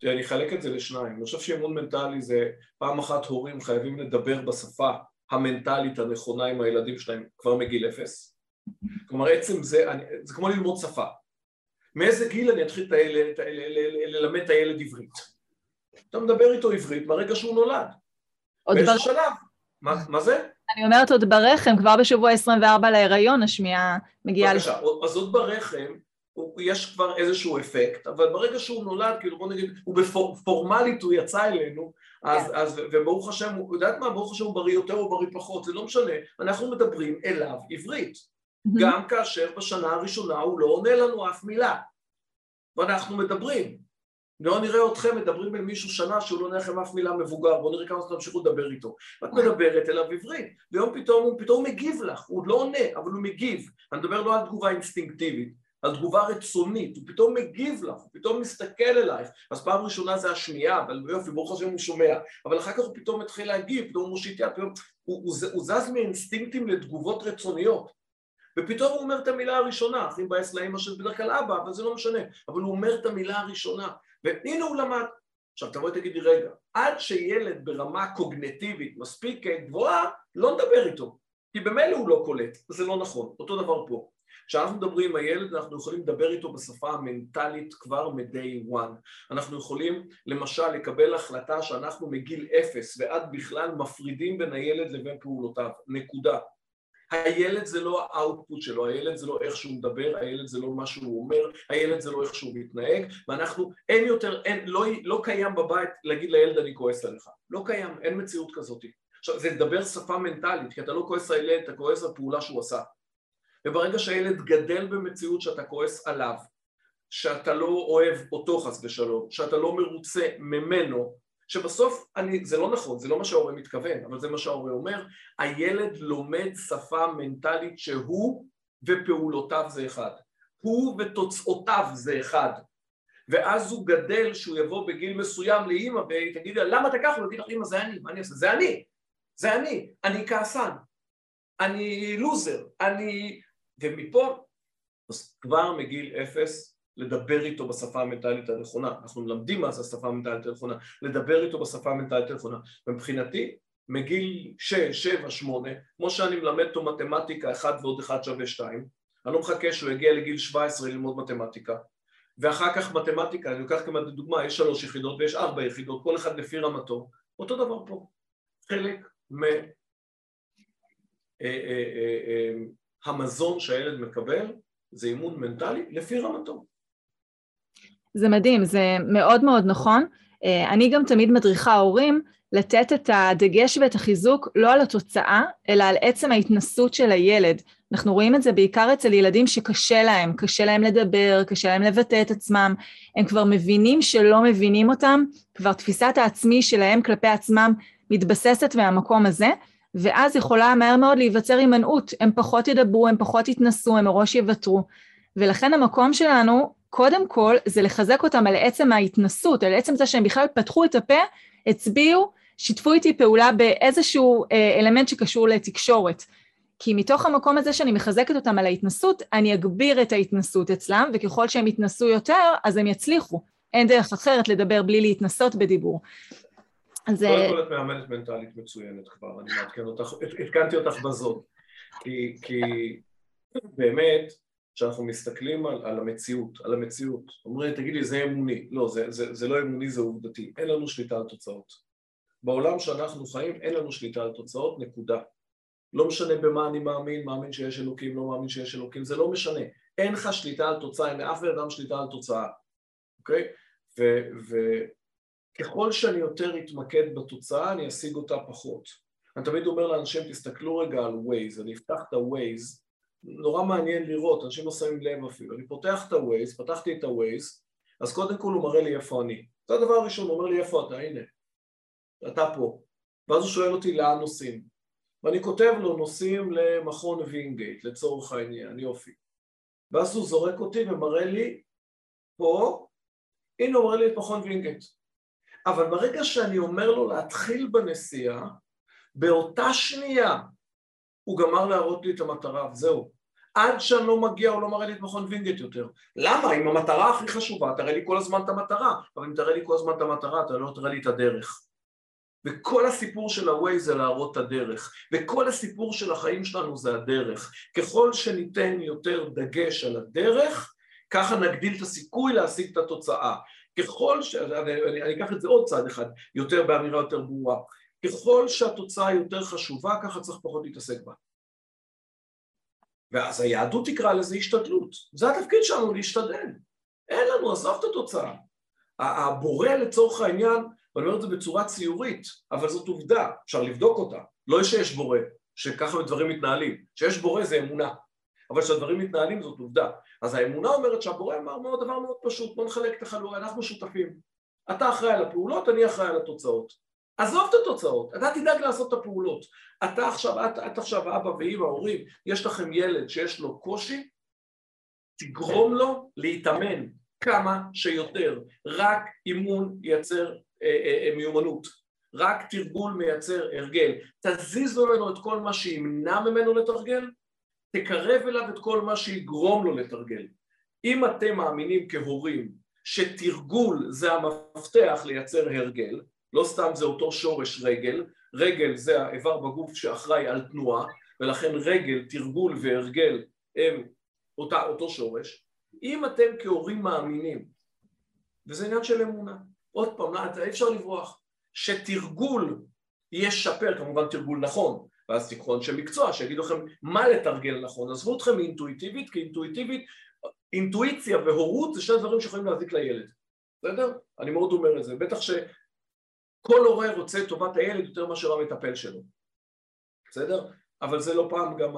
תראה, אני אחלק את זה לשניים. אני חושב שאימון מנטלי זה פעם אחת הורים חייבים לדבר בשפה המנטלית הנכונה עם הילדים שלהם כבר מגיל אפס. כלומר, עצם זה, אני, זה כמו ללמוד שפה. מאיזה גיל אני אתחיל ללמד את הילד עברית? אתה מדבר איתו עברית ברגע שהוא נולד. באיזה שלב. מה, מה זה? אני אומרת עוד ברחם, כבר בשבוע 24 להיריון השמיעה מגיעה... בבקשה, אז עוד ברחם, יש כבר איזשהו אפקט, אבל ברגע שהוא נולד, כאילו בוא נגיד, הוא בפורמלית הוא יצא אלינו, אז, כן. אז, וברוך השם, הוא יודעת מה, ברוך השם הוא בריא יותר או בריא פחות, זה לא משנה, אנחנו מדברים אליו עברית. גם כאשר בשנה הראשונה הוא לא עונה לנו אף מילה, ואנחנו מדברים, לא נראה אתכם מדברים עם מישהו שנה שהוא לא נראה לכם אף מילה מבוגר, בואו נראה כמה זמן תמשיכו לדבר איתו. את מדברת אליו עברית, ויום פתאום הוא פתאום מגיב לך, הוא לא עונה, אבל הוא מגיב. אני מדבר לא על תגובה אינסטינקטיבית, על תגובה רצונית, הוא פתאום מגיב לך, הוא פתאום מסתכל אלייך, אז פעם ראשונה זה השמיעה, אבל יופי, ברוך השם הוא שומע, אבל אחר כך הוא פתאום מתחיל להגיב, פתאום הוא מושיט יד, פתאום הוא, הוא, הוא זז מאינסטינקטים לתגובות רצוניות, ופתאום הוא אומר את המילה הראשונה, אחי מבאס לאמא של בדרך כלל אבא, אבל זה לא משנה, אבל הוא אומר את המילה הראשונה, והנה הוא למד. עכשיו תבואי תגידי רגע, עד שילד ברמה קוגנטיבית מספיק גבוהה, לא נדבר איתו, כי במילא הוא לא קולט, זה לא נכון, אותו דבר פה. כשאנחנו מדברים עם הילד אנחנו יכולים לדבר איתו בשפה המנטלית כבר מ-day one. אנחנו יכולים למשל לקבל החלטה שאנחנו מגיל אפס ועד בכלל מפרידים בין הילד לבין פעולותיו, נקודה. הילד זה לא האוטפוט שלו, הילד זה לא איך שהוא מדבר, הילד זה לא מה שהוא אומר, הילד זה לא איך שהוא מתנהג, ואנחנו, אין יותר, אין, לא, לא קיים בבית להגיד לילד אני כועס עליך, לא קיים, אין מציאות כזאת. עכשיו זה לדבר שפה מנטלית, כי אתה לא כועס על ילד, אתה כועס על פעולה שהוא עשה. וברגע שהילד גדל במציאות שאתה כועס עליו, שאתה לא אוהב אותו חס ושלום, שאתה לא מרוצה ממנו, שבסוף, אני, זה לא נכון, זה לא מה שההורה מתכוון, אבל זה מה שההורה אומר, הילד לומד שפה מנטלית שהוא ופעולותיו זה אחד, הוא ותוצאותיו זה אחד, ואז הוא גדל שהוא יבוא בגיל מסוים לאימא ותגיד לה למה אתה ככה? הוא יגיד לך אימא זה אני, מה אני אעשה? זה אני, זה אני, אני כעסן, אני לוזר, אני... ומפה, אז כבר מגיל אפס לדבר איתו בשפה המנטלית הנכונה, אנחנו מלמדים מה זה השפה המנטלית הנכונה, לדבר איתו בשפה המנטלית הנכונה, ומבחינתי מגיל 6, 7, 8, כמו שאני מלמד אותו מתמטיקה 1 ועוד 1 שווה 2, אני לא מחכה שהוא יגיע לגיל 17 ללמוד מתמטיקה, ואחר כך מתמטיקה, אני לוקח כמעט לדוגמה, יש שלוש יחידות ויש ארבע יחידות, כל אחד לפי רמתו, אותו דבר פה, חלק מהמזון אה, אה, אה, שהילד מקבל זה אימון מנטלי לפי רמתו. זה מדהים, זה מאוד מאוד נכון. אה, אני גם תמיד מדריכה הורים לתת את הדגש ואת החיזוק לא על התוצאה, אלא על עצם ההתנסות של הילד. אנחנו רואים את זה בעיקר אצל ילדים שקשה להם, קשה להם לדבר, קשה להם לבטא את עצמם, הם כבר מבינים שלא מבינים אותם, כבר תפיסת העצמי שלהם כלפי עצמם מתבססת מהמקום הזה, ואז יכולה מהר מאוד להיווצר הימנעות, הם פחות ידברו, הם פחות יתנסו, הם מראש יוותרו. ולכן המקום שלנו קודם כל זה לחזק אותם על עצם ההתנסות, על עצם זה שהם בכלל פתחו את הפה, הצביעו, שיתפו איתי פעולה באיזשהו אה, אלמנט שקשור לתקשורת. כי מתוך המקום הזה שאני מחזקת אותם על ההתנסות, אני אגביר את ההתנסות אצלם, וככל שהם יתנסו יותר, אז הם יצליחו. אין דרך אחרת לדבר בלי להתנסות בדיבור. אז... קודם כל את מאמנת מנטלית מצוינת כבר, אני מעדכן אותך, עדכנתי אותך בזאת. כי, כי באמת, כשאנחנו מסתכלים על, על המציאות, על המציאות, אומרים תגידי זה אמוני, לא זה, זה, זה לא אמוני זה עובדתי, אין לנו שליטה על תוצאות. בעולם שאנחנו חיים אין לנו שליטה על תוצאות, נקודה. לא משנה במה אני מאמין, מאמין שיש אלוקים, לא מאמין שיש אלוקים, זה לא משנה. אין לך שליטה על תוצאה, אין לאף אדם שליטה על תוצאה, אוקיי? וככל שאני יותר אתמקד בתוצאה, אני אשיג אותה פחות. אני תמיד אומר לאנשים, תסתכלו רגע על Waze, אני אפתח את ה-Waze נורא מעניין לראות, אנשים לא שמים לב אפילו. אני פותח את ה-Waze, פתחתי את ה-Waze, אז קודם כל הוא מראה לי איפה אני. זה הדבר הראשון, הוא אומר לי איפה אתה, הנה, אתה פה. ואז הוא שואל אותי לאן נוסעים. ואני כותב לו נוסעים למכון וינגייט, לצורך העניין, יופי. ואז הוא זורק אותי ומראה לי פה, הנה הוא מראה לי את מכון וינגייט. אבל ברגע שאני אומר לו להתחיל בנסיעה, באותה שנייה הוא גמר להראות לי את המטרה, וזהו. עד שאני לא מגיע הוא לא מראה לי את מכון וינגייט יותר. למה? אם המטרה הכי חשובה, תראה לי כל הזמן את המטרה, אבל אם תראה לי כל הזמן את המטרה, אתה לא תראה לי את הדרך. וכל הסיפור של ה-way זה להראות את הדרך, וכל הסיפור של החיים שלנו זה הדרך. ככל שניתן יותר דגש על הדרך, ככה נגדיל את הסיכוי להשיג את התוצאה. ככל ש... אני, אני, אני אקח את זה עוד צעד אחד, יותר באמירה יותר ברורה. ככל שהתוצאה יותר חשובה, ככה צריך פחות להתעסק בה. ואז היהדות תקרא לזה השתדלות. זה התפקיד שלנו, להשתדל. אין לנו, עזוב את התוצאה. הבורא לצורך העניין, ואני אומר את זה בצורה ציורית, אבל זאת עובדה, אפשר לבדוק אותה. לא שיש בורא, שככה דברים מתנהלים. שיש בורא זה אמונה. אבל כשהדברים מתנהלים זאת עובדה. אז האמונה אומרת שהבורא אמר מאוד דבר מאוד פשוט, בוא נחלק את החלוקה, אנחנו שותפים. אתה אחראי על הפעולות, אני אחראי על התוצאות. עזוב את התוצאות, אתה תדאג לעשות את הפעולות. אתה עכשיו, את, את עכשיו אבא ואמא, הורים, יש לכם ילד שיש לו קושי, תגרום לו להתאמן כמה שיותר. רק אימון ייצר אה, אה, אה, מיומנות. רק תרגול מייצר הרגל. תזיזו ממנו את כל מה שימנע ממנו לתרגל, תקרב אליו את כל מה שיגרום לו לתרגל. אם אתם מאמינים כהורים שתרגול זה המפתח לייצר הרגל, לא סתם זה אותו שורש רגל, רגל זה האיבר בגוף שאחראי על תנועה, ולכן רגל, תרגול והרגל הם אותה, אותו שורש, אם אתם כהורים מאמינים, וזה עניין של אמונה, עוד פעם, אי אפשר לברוח, שתרגול ישפר, כמובן תרגול נכון, ואז תיקחו אנשי מקצוע שיגידו לכם מה לתרגל נכון, עזבו אתכם מאינטואיטיבית, כי אינטואיטיבית, אינטואיציה והורות זה שני דברים שיכולים להזיק לילד, בסדר? אני מאוד אומר את זה, בטח שכל הורה רוצה טובת הילד יותר מאשר המטפל שלו, בסדר? אבל זה לא פעם גם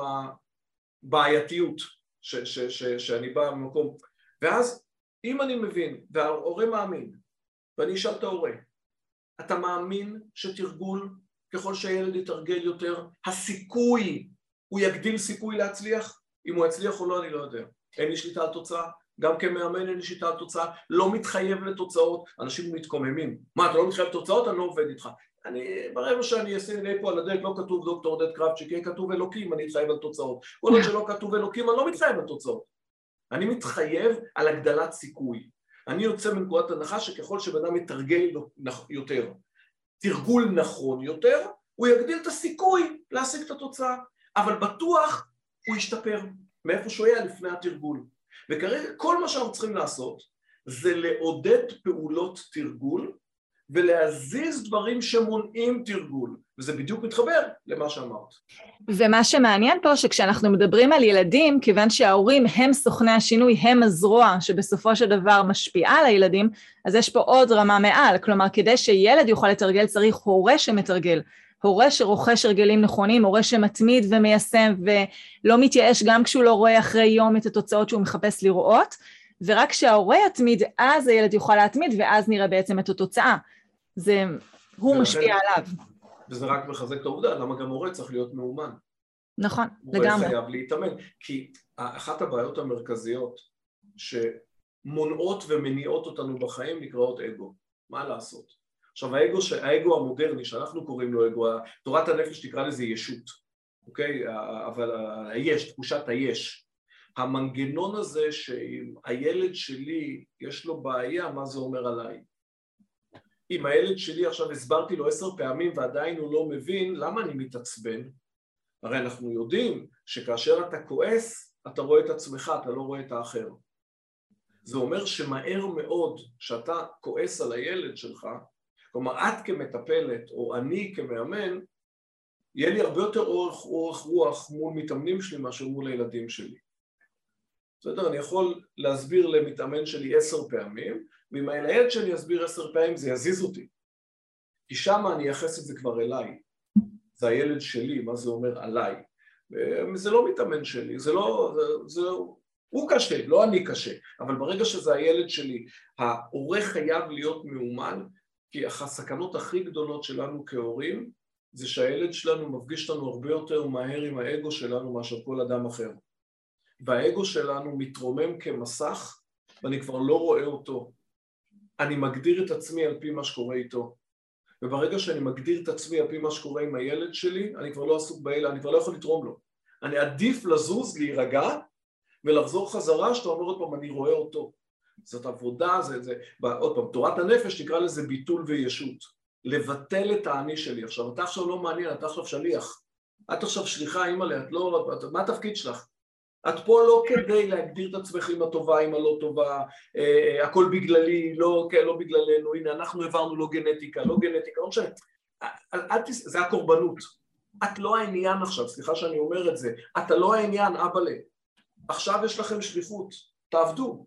הבעייתיות ש, ש, ש, שאני בא ממקום, ואז אם אני מבין וההורה מאמין ואני אשאל את ההורה אתה מאמין שתרגול ככל שהילד יתרגל יותר הסיכוי הוא יגדיל סיכוי להצליח? אם הוא יצליח או לא אני לא יודע אין לי שליטה על תוצאה גם כמאמן אין לי שליטה על תוצאה לא מתחייב לתוצאות אנשים מתקוממים מה אתה לא מתחייב לתוצאות? אני לא עובד איתך אני, ברבע שאני אשים לי פה על הדלת לא כתוב דוקטור עודד קרבצ'יק, יהיה כתוב אלוקים, אני אתחייב על תוצאות. כל עוד שלא כתוב אלוקים, אני לא מתחייב על תוצאות. אני מתחייב על הגדלת סיכוי. אני יוצא מנקודת הנחה שככל שבן אדם יתרגל יותר, תרגול נכון יותר, הוא יגדיל את הסיכוי להשיג את התוצאה. אבל בטוח הוא ישתפר מאיפה שהוא היה לפני התרגול. וכרגע כל מה שאנחנו צריכים לעשות זה לעודד פעולות תרגול ולהזיז דברים שמונעים תרגול, וזה בדיוק מתחבר למה שאמרת. ומה שמעניין פה שכשאנחנו מדברים על ילדים, כיוון שההורים הם סוכני השינוי, הם הזרוע שבסופו של דבר משפיעה על הילדים, אז יש פה עוד רמה מעל, כלומר כדי שילד יוכל לתרגל צריך הורה שמתרגל. הורה שרוכש הרגלים נכונים, הורה שמתמיד ומיישם ולא מתייאש גם כשהוא לא רואה אחרי יום את התוצאות שהוא מחפש לראות, ורק כשההורה יתמיד, אז הילד יוכל להתמיד ואז נראה בעצם את התוצאה. זה, הוא משפיע עליו. וזה רק מחזק את העובדה, למה גם מורה צריך להיות מאומן. נכון, לגמרי. מורה חייב להתאמן, כי אחת הבעיות המרכזיות שמונעות ומניעות אותנו בחיים נקראות אגו, מה לעשות? עכשיו האגו, האגו המודרני שאנחנו קוראים לו אגו, תורת הנפש תקרא לזה ישות, אוקיי? אבל היש, תחושת היש. המנגנון הזה שאם הילד שלי יש לו בעיה, מה זה אומר עליי? אם הילד שלי עכשיו הסברתי לו עשר פעמים ועדיין הוא לא מבין, למה אני מתעצבן? הרי אנחנו יודעים שכאשר אתה כועס, אתה רואה את עצמך, אתה לא רואה את האחר. זה אומר שמהר מאוד שאתה כועס על הילד שלך, כלומר את כמטפלת או אני כמאמן, יהיה לי הרבה יותר אורך, אורך רוח מול מתאמנים שלי מאשר מול הילדים שלי. בסדר? אני יכול להסביר למתאמן שלי עשר פעמים, ואם הילד שלי יסביר עשר פעמים זה יזיז אותי. כי שמה אני אייחס את זה כבר אליי. זה הילד שלי, מה זה אומר עליי. זה לא מתאמן שלי, זה לא... זה, זה, הוא קשה, לא אני קשה, אבל ברגע שזה הילד שלי, ההורה חייב להיות מאומן, כי הסכנות הכי גדולות שלנו כהורים זה שהילד שלנו מפגיש אותנו הרבה יותר מהר עם האגו שלנו מאשר כל אדם אחר. והאגו שלנו מתרומם כמסך ואני כבר לא רואה אותו. אני מגדיר את עצמי על פי מה שקורה איתו. וברגע שאני מגדיר את עצמי על פי מה שקורה עם הילד שלי, אני כבר לא עסוק באלה, אני כבר לא יכול לתרום לו. אני עדיף לזוז, להירגע, ולחזור חזרה, שאתה אומר עוד פעם, אני רואה אותו. זאת עבודה, זה, זה, עוד פעם, תורת הנפש תקרא לזה ביטול וישות. לבטל את האני שלי. עכשיו, אתה עכשיו לא מעניין, אתה עכשיו שליח. את עכשיו שליחה, אימא'לה, את לא... את, מה התפקיד שלך? את פה לא כדי להגדיר את עצמך עם הטובה, עם הלא טובה, אה, הכל בגללי, לא, כן, לא בגללנו, הנה אנחנו העברנו לא גנטיקה, לא גנטיקה, לא משנה, זה הקורבנות, את לא העניין עכשיו, סליחה שאני אומר את זה, אתה לא העניין, אבאלה, עכשיו יש לכם שליחות, תעבדו,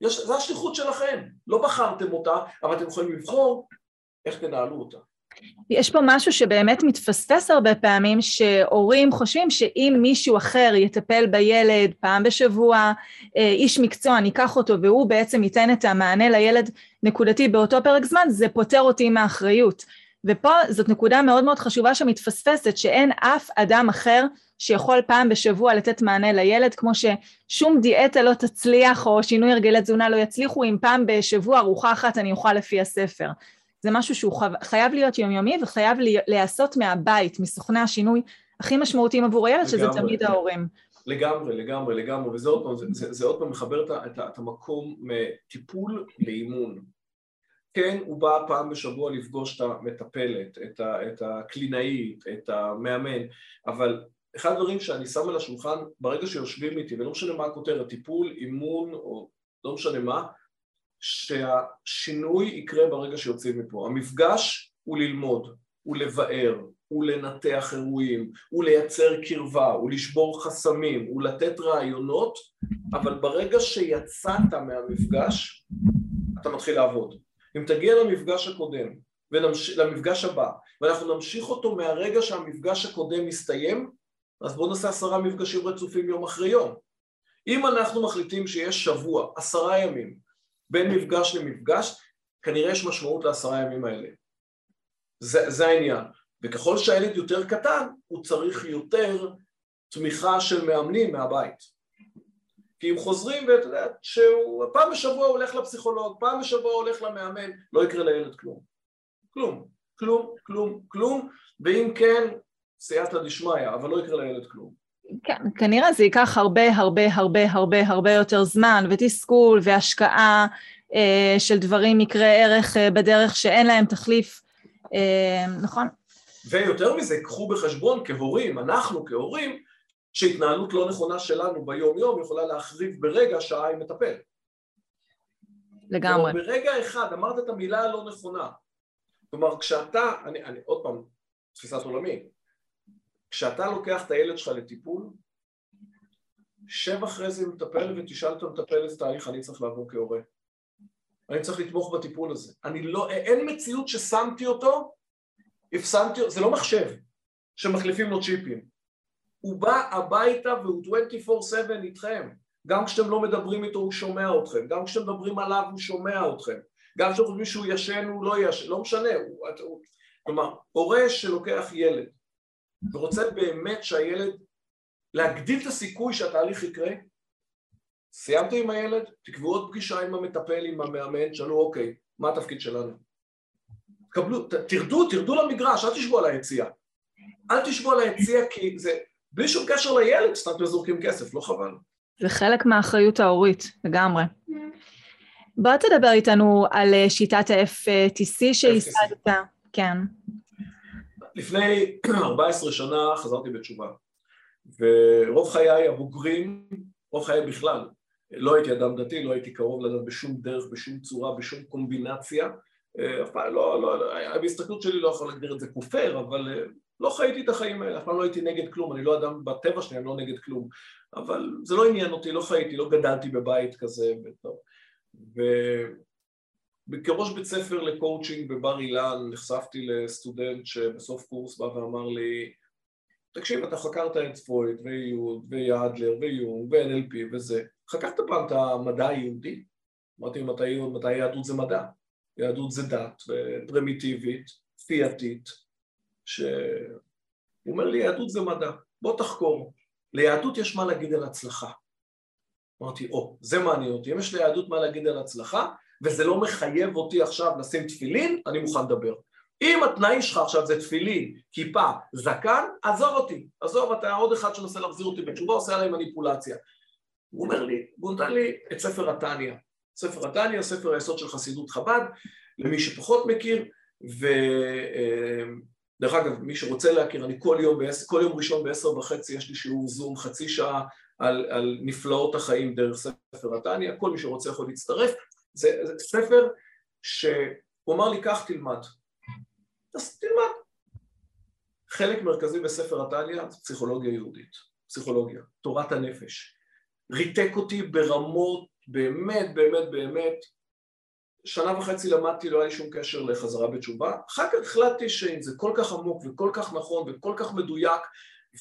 יש, זה השליחות שלכם, לא בחרתם אותה, אבל אתם יכולים לבחור איך תנהלו אותה. יש פה משהו שבאמת מתפספס הרבה פעמים, שהורים חושבים שאם מישהו אחר יטפל בילד פעם בשבוע, אה, איש מקצוע, ניקח אותו והוא בעצם ייתן את המענה לילד נקודתי באותו פרק זמן, זה פוטר אותי מהאחריות. ופה זאת נקודה מאוד מאוד חשובה שמתפספסת, שאין אף אדם אחר שיכול פעם בשבוע לתת מענה לילד, כמו ששום דיאטה לא תצליח או שינוי הרגלי תזונה לא יצליחו, אם פעם בשבוע ארוחה אחת אני אוכל לפי הספר. זה משהו שהוא חייב להיות יומיומי וחייב להיעשות מהבית, מסוכני השינוי הכי משמעותיים עבור הילד, שזה תמיד ההורים. לגמרי, לגמרי, לגמרי, וזה עוד פעם, זה, זה, זה עוד פעם מחבר את, את, את המקום מטיפול לאימון. כן, הוא בא פעם בשבוע לפגוש את המטפלת, את, ה, את הקלינאית, את המאמן, אבל אחד הדברים שאני שם על השולחן ברגע שיושבים איתי, ולא משנה מה הכותרת, טיפול, אימון, או לא משנה מה, שהשינוי יקרה ברגע שיוצאים מפה. המפגש הוא ללמוד, הוא לבאר, הוא לנתח אירועים, הוא לייצר קרבה, הוא לשבור חסמים, הוא לתת רעיונות, אבל ברגע שיצאת מהמפגש, אתה מתחיל לעבוד. אם תגיע למפגש הקודם, ונמש... למפגש הבא, ואנחנו נמשיך אותו מהרגע שהמפגש הקודם מסתיים, אז בואו נעשה עשרה מפגשים רצופים יום אחרי יום. אם אנחנו מחליטים שיש שבוע, עשרה ימים, בין מפגש למפגש, כנראה יש משמעות לעשרה ימים האלה. זה, זה העניין. וככל שהילד יותר קטן, הוא צריך יותר תמיכה של מאמנים מהבית. כי אם חוזרים ואתה יודע שהוא פעם בשבוע הולך לפסיכולוג, פעם בשבוע הולך למאמן, לא יקרה לילד כלום. כלום. כלום, כלום, כלום, ואם כן, סייעתא דשמיא, אבל לא יקרה לילד כלום. כן, כנראה זה ייקח הרבה הרבה הרבה הרבה הרבה יותר זמן ותסכול והשקעה אה, של דברים מקרי ערך אה, בדרך שאין להם תחליף, אה, נכון? ויותר מזה, קחו בחשבון כהורים, אנחנו כהורים, שהתנהלות לא נכונה שלנו ביום יום יכולה להחריב ברגע שעה עם מטפל. לגמרי. ברגע אחד אמרת את המילה הלא נכונה. כלומר, כשאתה, אני, אני עוד פעם, תפיסת עולמי, כשאתה לוקח את הילד שלך לטיפול, שב אחרי זה עם מטפל ותשאל את המטפל איזה תהליך אני צריך לעבור כהורה. אני צריך לתמוך בטיפול הזה. אני לא, אין מציאות ששמתי אותו, הפסמתי, זה לא מחשב שמחליפים לו צ'יפים. הוא בא הביתה והוא 24/7 איתכם. גם כשאתם לא מדברים איתו הוא שומע אתכם, גם כשאתם מדברים עליו הוא שומע אתכם, גם כשאתם חושבים שהוא ישן הוא לא ישן, לא משנה, הוא, כלומר, הורה שלוקח ילד ורוצה באמת שהילד, להגדיל את הסיכוי שהתהליך יקרה, סיימתם עם הילד, תקבעו עוד פגישה עם המטפל, עם המאמן, תשאלו אוקיי, מה התפקיד שלנו? תקבלו, ת, תרדו, תרדו למגרש, אל תשבו על היציאה. אל תשבו על היציאה כי זה, בלי שום קשר לילד, סתם אתם זורקים כסף, לא חבל. זה חלק מהאחריות ההורית, לגמרי. בוא תדבר איתנו על אה, שיטת ה-FTC שהשגת. כן. לפני 14 שנה חזרתי בתשובה, ורוב חיי הבוגרים, רוב חיי בכלל, לא הייתי אדם דתי, לא הייתי קרוב לדת בשום דרך, בשום צורה, בשום קומבינציה, אה, אף פעם לא, לא, לא בהסתכלות שלי לא יכול להגדיר את זה כופר, אבל אה, לא חייתי את החיים האלה, אף פעם לא הייתי נגד כלום, אני לא אדם בטבע שלי, אני לא נגד כלום, אבל זה לא עניין אותי, לא חייתי, לא גדלתי בבית כזה, וטוב. כראש בית ספר לקואוצ'ינג בבר אילן נחשפתי לסטודנט שבסוף קורס בא ואמר לי תקשיב, אתה חקרת את פרויד ויוד ויאדלר ויונג ו-NLP וזה, חקרת פעם את המדע היהודי? אמרתי מתי, מתי יהדות זה מדע? יהדות זה דת פרימיטיבית, פיאטית, שהוא אומר לי יהדות זה מדע, בוא תחקור, ליהדות יש מה להגיד על הצלחה. אמרתי, או, זה מעניין אותי, אם יש ליהדות מה להגיד על הצלחה, וזה לא מחייב אותי עכשיו לשים תפילין, אני מוכן לדבר. אם התנאים שלך עכשיו זה תפילין, כיפה, זקן, עזוב אותי, עזוב, אתה עוד אחד שמנסה להחזיר אותי בתשובה, עושה עליי מניפולציה. הוא אומר לי, הוא נתן לי את ספר התניא. ספר התניא, ספר היסוד של חסידות חב"ד, למי שפחות מכיר, ודרך אגב, מי שרוצה להכיר, אני כל יום, כל יום ראשון בעשר וחצי יש לי שיעור זום, חצי שעה על, על נפלאות החיים דרך ספר התניא, כל מי שרוצה יכול להצטרף. זה, זה ספר שהוא אמר לי, קח תלמד. אז תלמד. חלק מרכזי בספר התניא זה פסיכולוגיה יהודית, פסיכולוגיה, תורת הנפש. ריתק אותי ברמות באמת באמת באמת שנה וחצי למדתי, לא היה לי שום קשר לחזרה בתשובה. אחר כך החלטתי שאם זה כל כך עמוק וכל כך נכון וכל כך מדויק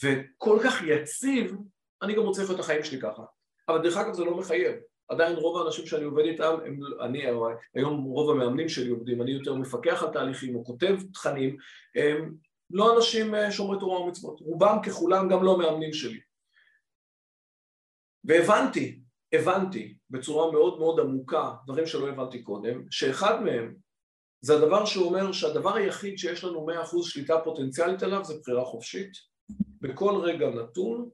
וכל כך יציב, אני גם רוצה לחיות את החיים שלי ככה. אבל דרך אגב זה לא מחייב. עדיין רוב האנשים שאני עובד איתם, הם, אני, היום רוב המאמנים שלי עובדים, אני יותר מפקח על תהליכים או כותב תכנים, הם לא אנשים אה, שומרי תורה ומצוות, רובם ככולם גם לא מאמנים שלי. והבנתי, הבנתי בצורה מאוד מאוד עמוקה, דברים שלא הבנתי קודם, שאחד מהם זה הדבר שאומר שהדבר היחיד שיש לנו מאה אחוז שליטה פוטנציאלית עליו זה בחירה חופשית, בכל רגע נתון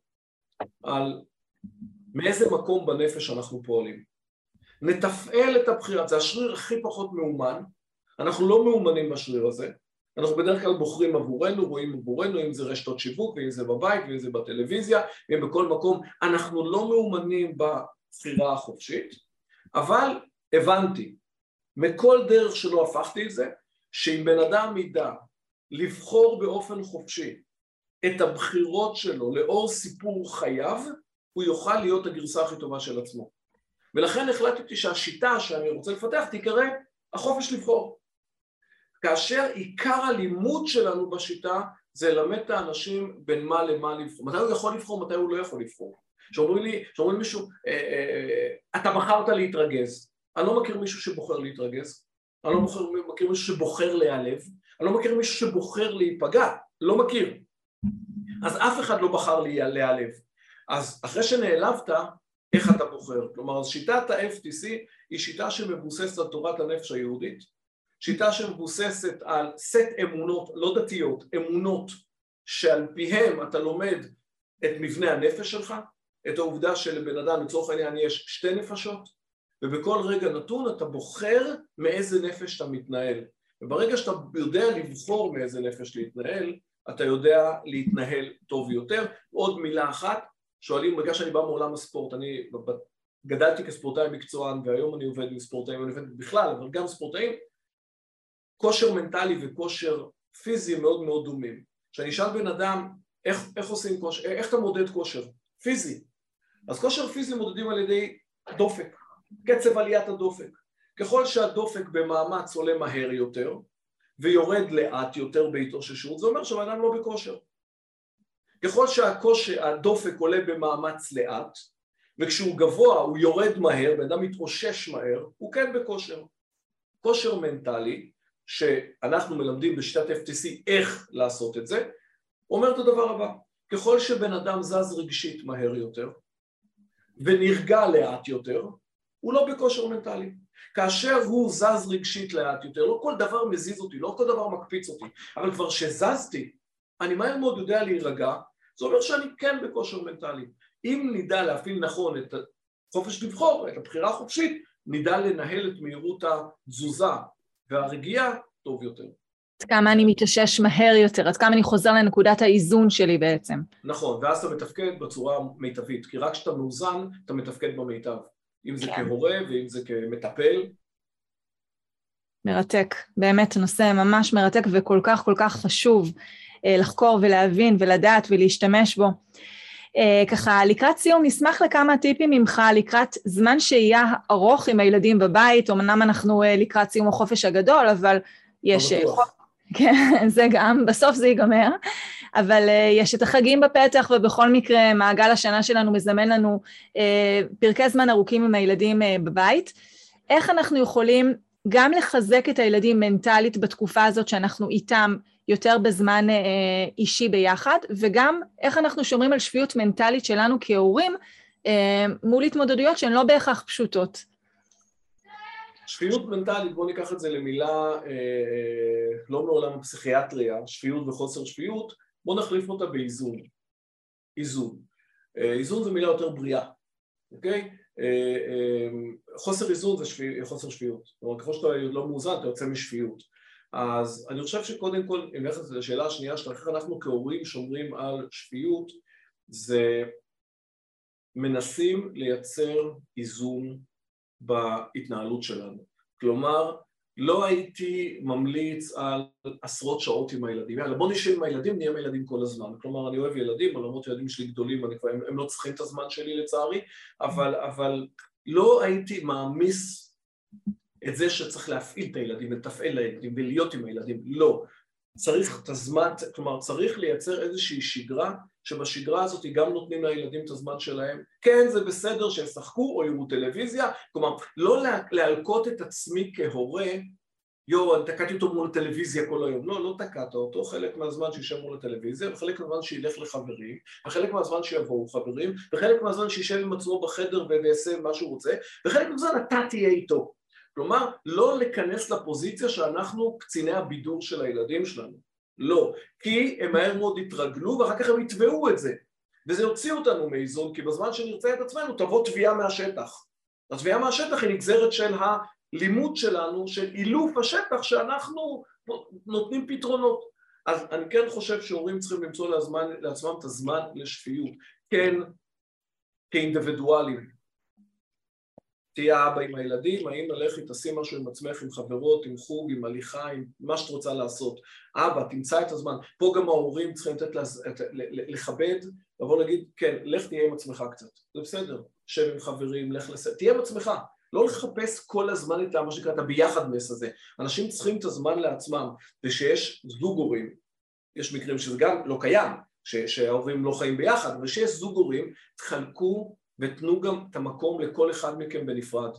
על מאיזה מקום בנפש אנחנו פועלים. נתפעל את הבחירה, זה השריר הכי פחות מאומן, אנחנו לא מאומנים בשריר הזה, אנחנו בדרך כלל בוחרים עבורנו, רואים עבורנו, אם זה רשתות שיווק, ואם זה בבית, ואם זה בטלוויזיה, ואם בכל מקום, אנחנו לא מאומנים בבחירה החופשית, אבל הבנתי, מכל דרך שלא הפכתי את זה, שאם בן אדם ידע לבחור באופן חופשי את הבחירות שלו לאור סיפור חייו, הוא יוכל להיות הגרסה הכי טובה של עצמו. ולכן החלטתי שהשיטה שאני רוצה לפתח תיקרא החופש לבחור. כאשר עיקר הלימוד שלנו בשיטה זה ללמד את האנשים בין מה למה לבחור. מתי הוא יכול לבחור, מתי הוא לא יכול לבחור. שאומרים לי, שאומרים מישהו, אה, אה, אה, אתה בחרת להתרגז. אני לא מכיר מישהו שבוחר להתרגז, אני לא מכיר, מכיר מישהו שבוחר להיעלב, אני לא מכיר מישהו שבוחר להיפגע, לא מכיר. אז אף אחד לא בחר להיעלב. אז אחרי שנעלבת, איך אתה בוחר? כלומר, שיטת ה-FTC היא שיטה שמבוססת על תורת הנפש היהודית, שיטה שמבוססת על סט אמונות, לא דתיות, אמונות שעל פיהם אתה לומד את מבנה הנפש שלך, את העובדה שלבן אדם לצורך העניין יש שתי נפשות, ובכל רגע נתון אתה בוחר מאיזה נפש אתה מתנהל. וברגע שאתה יודע לבחור מאיזה נפש להתנהל, אתה יודע להתנהל טוב יותר. עוד מילה אחת, שואלים, בגלל שאני בא מעולם הספורט, אני גדלתי כספורטאי מקצוען והיום אני עובד עם ספורטאים, אני עובד בכלל, אבל גם ספורטאים, כושר מנטלי וכושר פיזי מאוד מאוד דומים. כשאני אשאל בן אדם איך, איך עושים כושר, איך אתה מודד כושר? פיזי. אז כושר פיזי מודדים על ידי דופק, קצב עליית הדופק. ככל שהדופק במאמץ עולה מהר יותר ויורד לאט יותר בהתאוששות, זה אומר שהבן אדם לא בכושר. ככל שהדופק עולה במאמץ לאט וכשהוא גבוה הוא יורד מהר, בן אדם מתאושש מהר, הוא כן בכושר. כושר מנטלי שאנחנו מלמדים בשיטת FTC איך לעשות את זה, אומר את הדבר הבא, ככל שבן אדם זז רגשית מהר יותר ונרגע לאט יותר, הוא לא בכושר מנטלי. כאשר הוא זז רגשית לאט יותר, לא כל דבר מזיז אותי, לא כל דבר מקפיץ אותי, אבל כבר שזזתי, אני מהר מאוד יודע להירגע, זה אומר שאני כן בכושר מנטלי. אם נדע להפעיל נכון את החופש לבחור, את הבחירה החופשית, נדע לנהל את מהירות התזוזה והרגיעה טוב יותר. עד כמה אני מתאושש מהר יותר, עד כמה אני חוזר לנקודת האיזון שלי בעצם. נכון, ואז אתה מתפקד בצורה מיטבית, כי רק כשאתה מאוזן, אתה מתפקד במיטב. אם זה כן. כהורה ואם זה כמטפל. מרתק, באמת נושא ממש מרתק וכל כך כל כך חשוב לחקור ולהבין ולדעת ולהשתמש בו. אה, ככה לקראת סיום נשמח לכמה טיפים ממך לקראת זמן שהייה ארוך עם הילדים בבית, אמנם אנחנו אה, לקראת סיום החופש הגדול, אבל יש... לא כן, זה גם, בסוף זה ייגמר, אבל uh, יש את החגים בפתח ובכל מקרה מעגל השנה שלנו מזמן לנו uh, פרקי זמן ארוכים עם הילדים uh, בבית. איך אנחנו יכולים גם לחזק את הילדים מנטלית בתקופה הזאת שאנחנו איתם יותר בזמן אה, אישי ביחד, וגם איך אנחנו שומרים על שפיות מנטלית שלנו כהורים אה, מול התמודדויות שהן לא בהכרח פשוטות. שפיות מנטלית, בואו ניקח את זה למילה אה, לא מעולם הפסיכיאטריה, שפיות וחוסר שפיות, בואו נחליף אותה באיזון. איזון. אה, איזון זה מילה יותר בריאה, אוקיי? אה, אה, חוסר איזון זה שפי, חוסר שפיות. כלומר, ככל שאתה לא מאוזן, אתה יוצא משפיות. אז אני חושב שקודם כל, אם נלך לשאלה השנייה שלך, איך אנחנו כהורים שומרים על שפיות, זה מנסים לייצר איזון בהתנהלות שלנו. כלומר, לא הייתי ממליץ על עשרות שעות עם הילדים. יאללה, בוא נשב עם הילדים, נהיה עם הילדים כל הזמן. כלומר, אני אוהב ילדים, למרות שהילדים שלי גדולים, אני, הם, הם לא צריכים את הזמן שלי לצערי, אבל, אבל לא הייתי מעמיס את זה שצריך להפעיל את הילדים ולתפעל לילדים ולהיות עם הילדים, לא. צריך את הזמן, כלומר צריך לייצר איזושהי שגרה שבשגרה הזאת גם נותנים לילדים את הזמן שלהם כן זה בסדר שישחקו או יראו טלוויזיה כלומר לא להלקות את עצמי כהורה יואו, אני תקעתי אותו מול הטלוויזיה כל היום. לא, לא תקעת אותו, חלק מהזמן שישב מול הטלוויזיה, וחלק מהזמן שילך לחברים, וחלק מהזמן שיבואו חברים, וחלק מהזמן שישב עם עצמו בחדר ויעשה מה שהוא רוצה, וחלק מהזמן אתה תהיה איתו. כלומר, לא להיכנס לפוזיציה שאנחנו קציני הבידור של הילדים שלנו. לא. כי הם מהר מאוד יתרגלו ואחר כך הם יתבעו את זה. וזה יוציא אותנו מאיזון, כי בזמן שנרצה את עצמנו תבוא תביעה מהשטח. התביעה מהשטח היא נגזרת של הלימוד שלנו, של אילוף השטח שאנחנו נותנים פתרונות. אז אני כן חושב שהורים צריכים למצוא לעצמם, לעצמם את הזמן לשפיות. כן, כאינדיבידואלים, תהיה אבא עם הילדים, האם לכי תעשי משהו עם עצמך, עם חברות, עם חוג, עם הליכה, עם מה שאת רוצה לעשות. אבא, תמצא את הזמן. פה גם ההורים צריכים לתת. לכבד, לבוא להגיד, כן, לך תהיה עם עצמך קצת. זה בסדר. שב עם חברים, לך לס... תהיה עם עצמך. לא לחפש כל הזמן את מה שנקרא את הביחדנס הזה. אנשים צריכים את הזמן לעצמם, ושיש זוג הורים, יש מקרים שזה גם לא קיים, שההורים לא חיים ביחד, אבל שיש זוג הורים, תחלקו ותנו גם את המקום לכל אחד מכם בנפרד.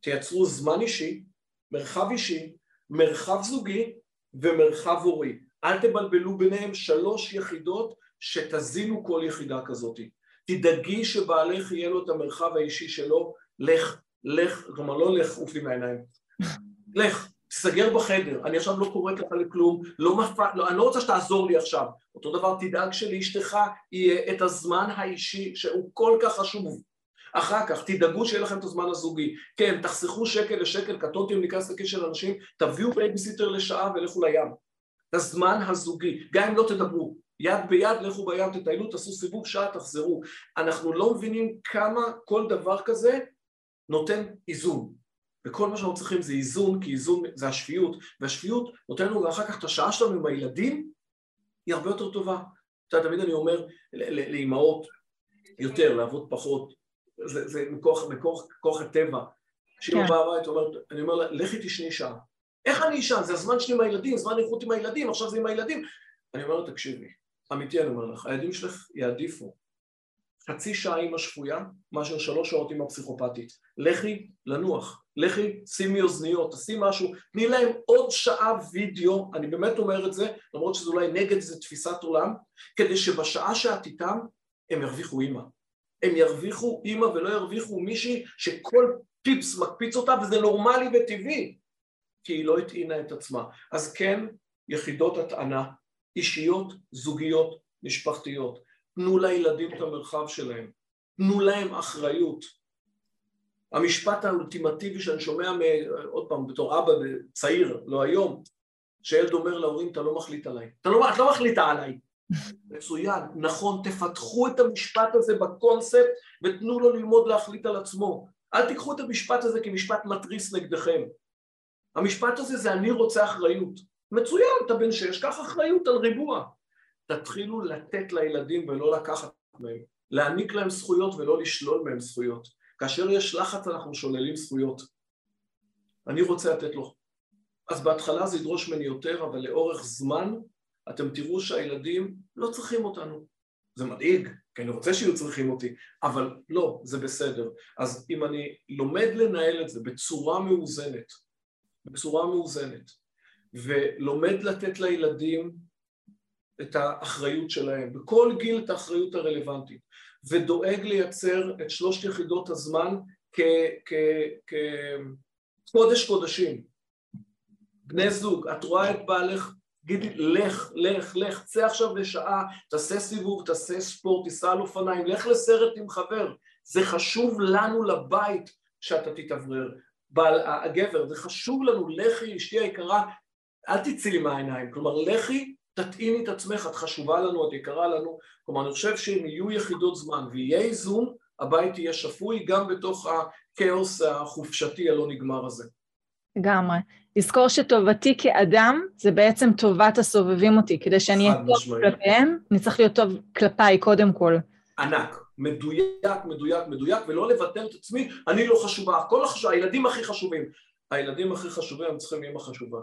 תייצרו זמן אישי, מרחב אישי, מרחב זוגי ומרחב הורי. אל תבלבלו ביניהם שלוש יחידות שתזינו כל יחידה כזאת. תדאגי שבעלך יהיה לו את המרחב האישי שלו, לך, לך, כלומר לא לך עוף לי מהעיניים, לך, תסגר בחדר, אני עכשיו לא קוראת לך לכלום, לא מפ... לא, אני לא רוצה שתעזור לי עכשיו. אותו דבר תדאג שלאשתך יהיה את הזמן האישי שהוא כל כך חשוב. אחר כך תדאגו שיהיה לכם את הזמן הזוגי. כן, תחסכו שקל לשקל, קטונתי אם ניכנס לכיס של אנשים, תביאו בייביסיטר לשעה ולכו לים. את הזמן הזוגי, גם אם לא תדברו. יד ביד לכו בים, תטיילו, תעשו סיבוב שעה, תחזרו. אנחנו לא מבינים כמה כל דבר כזה נותן איזון. וכל מה שאנחנו צריכים זה איזון, כי איזון זה השפיות, והשפיות נותן לנו אחר כך את השעה שלנו עם הילדים, היא הרבה יותר טובה. אתה יודע, תמיד אני אומר לאימהות יותר, לעבוד פחות, זה, זה מכוח, מכוח, מכוח הטבע. כשאימא כן. באה הבית, אני אומר לה, לכי תשני שעה. איך אני אשן? זה הזמן שלי עם הילדים, זמן איכות עם הילדים, עכשיו זה עם הילדים. אני אומר לה, תקשיבי, אמיתי אני אומר לך, הילדים שלך יעדיפו חצי שעה עם השפויה מאשר שלוש שעות עם הפסיכופתית. לכי לנוח, לכי שימי אוזניות, תעשי משהו, תני להם עוד שעה וידאו, אני באמת אומר את זה, למרות שזה אולי נגד איזה תפיסת עולם, כדי שבשעה שאת איתם הם ירוויחו אימא. הם ירוויחו אימא ולא ירוויחו מישהי שכל פיפס מקפיץ אותה וזה נורמלי וטבעי, כי היא לא הטעינה את עצמה. אז כן, יחידות הטענה, אישיות, זוגיות, משפחתיות. תנו לילדים את המרחב שלהם, תנו להם אחריות. המשפט האולטימטיבי שאני שומע, מ... עוד פעם, בתור אבא צעיר, לא היום, שילד אומר להורים, אתה לא מחליט עליי. אתה לא, את לא מחליטה עליי. מצוין, נכון, תפתחו את המשפט הזה בקונספט ותנו לו ללמוד להחליט על עצמו. אל תיקחו את המשפט הזה כמשפט מתריס נגדכם. המשפט הזה זה אני רוצה אחריות. מצוין, אתה בן שש, קח אחריות על ריבוע. תתחילו לתת לילדים ולא לקחת מהם, להעניק להם זכויות ולא לשלול מהם זכויות. כאשר יש לחץ אנחנו שוללים זכויות. אני רוצה לתת לו. אז בהתחלה זה ידרוש ממני יותר, אבל לאורך זמן אתם תראו שהילדים לא צריכים אותנו. זה מדאיג, כי אני רוצה שיהיו צריכים אותי, אבל לא, זה בסדר. אז אם אני לומד לנהל את זה בצורה מאוזנת, בצורה מאוזנת, ולומד לתת לילדים את האחריות שלהם, בכל גיל את האחריות הרלוונטית, ודואג לייצר את שלושת יחידות הזמן כקודש קודשים. בני זוג, את רואה את בעלך, תגידי לך, לך, לך, צא עכשיו לשעה, תעשה סיבוב, תעשה ספורט, תיסע על אופניים, לך לסרט עם חבר, זה חשוב לנו לבית שאתה תתאוורר. בעל, הגבר, זה חשוב לנו, לכי אשתי היקרה, אל תצאי לי מהעיניים, כלומר לכי תתאימי את עצמך, את חשובה לנו, את יקרה לנו, כלומר אני חושב שאם יהיו יחידות זמן ויהיה איזון, הבית יהיה שפוי גם בתוך הכאוס החופשתי הלא נגמר הזה. לגמרי. לזכור שטובתי כאדם זה בעצם טובת הסובבים אותי, כדי שאני אהיה טוב כלפיהם, אני צריך להיות טוב כלפיי קודם כל. ענק, מדויק, מדויק, מדויק, ולא לבטל את עצמי, אני לא חשובה, כל החשוב, הילדים הכי חשובים. הילדים הכי חשובים הם צריכים אימא חשובה.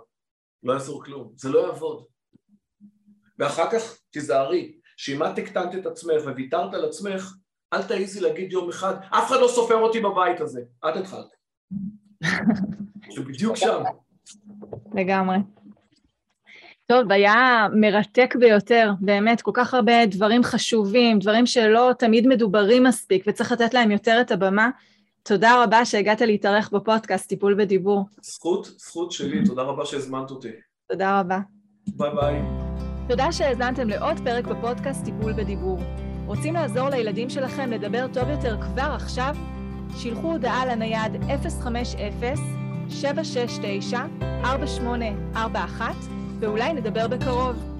לא יעזור כלום, זה לא יעבוד. ואחר כך תיזהרי, שאם את הקטנת את עצמך וויתרת על עצמך, אל תעיזי להגיד יום אחד, אף אחד לא סופר אותי בבית הזה. את התחלת. זה בדיוק שם. לגמרי. טוב, היה מרתק ביותר, באמת, כל כך הרבה דברים חשובים, דברים שלא תמיד מדוברים מספיק, וצריך לתת להם יותר את הבמה. תודה רבה שהגעת להתארח בפודקאסט טיפול בדיבור. זכות, זכות שלי, תודה רבה שהזמנת אותי. תודה רבה. ביי ביי. תודה שהאזנתם לעוד פרק בפודקאסט טיפול בדיבור. רוצים לעזור לילדים שלכם לדבר טוב יותר כבר עכשיו? שילחו הודעה לנייד 050-769-4841 ואולי נדבר בקרוב.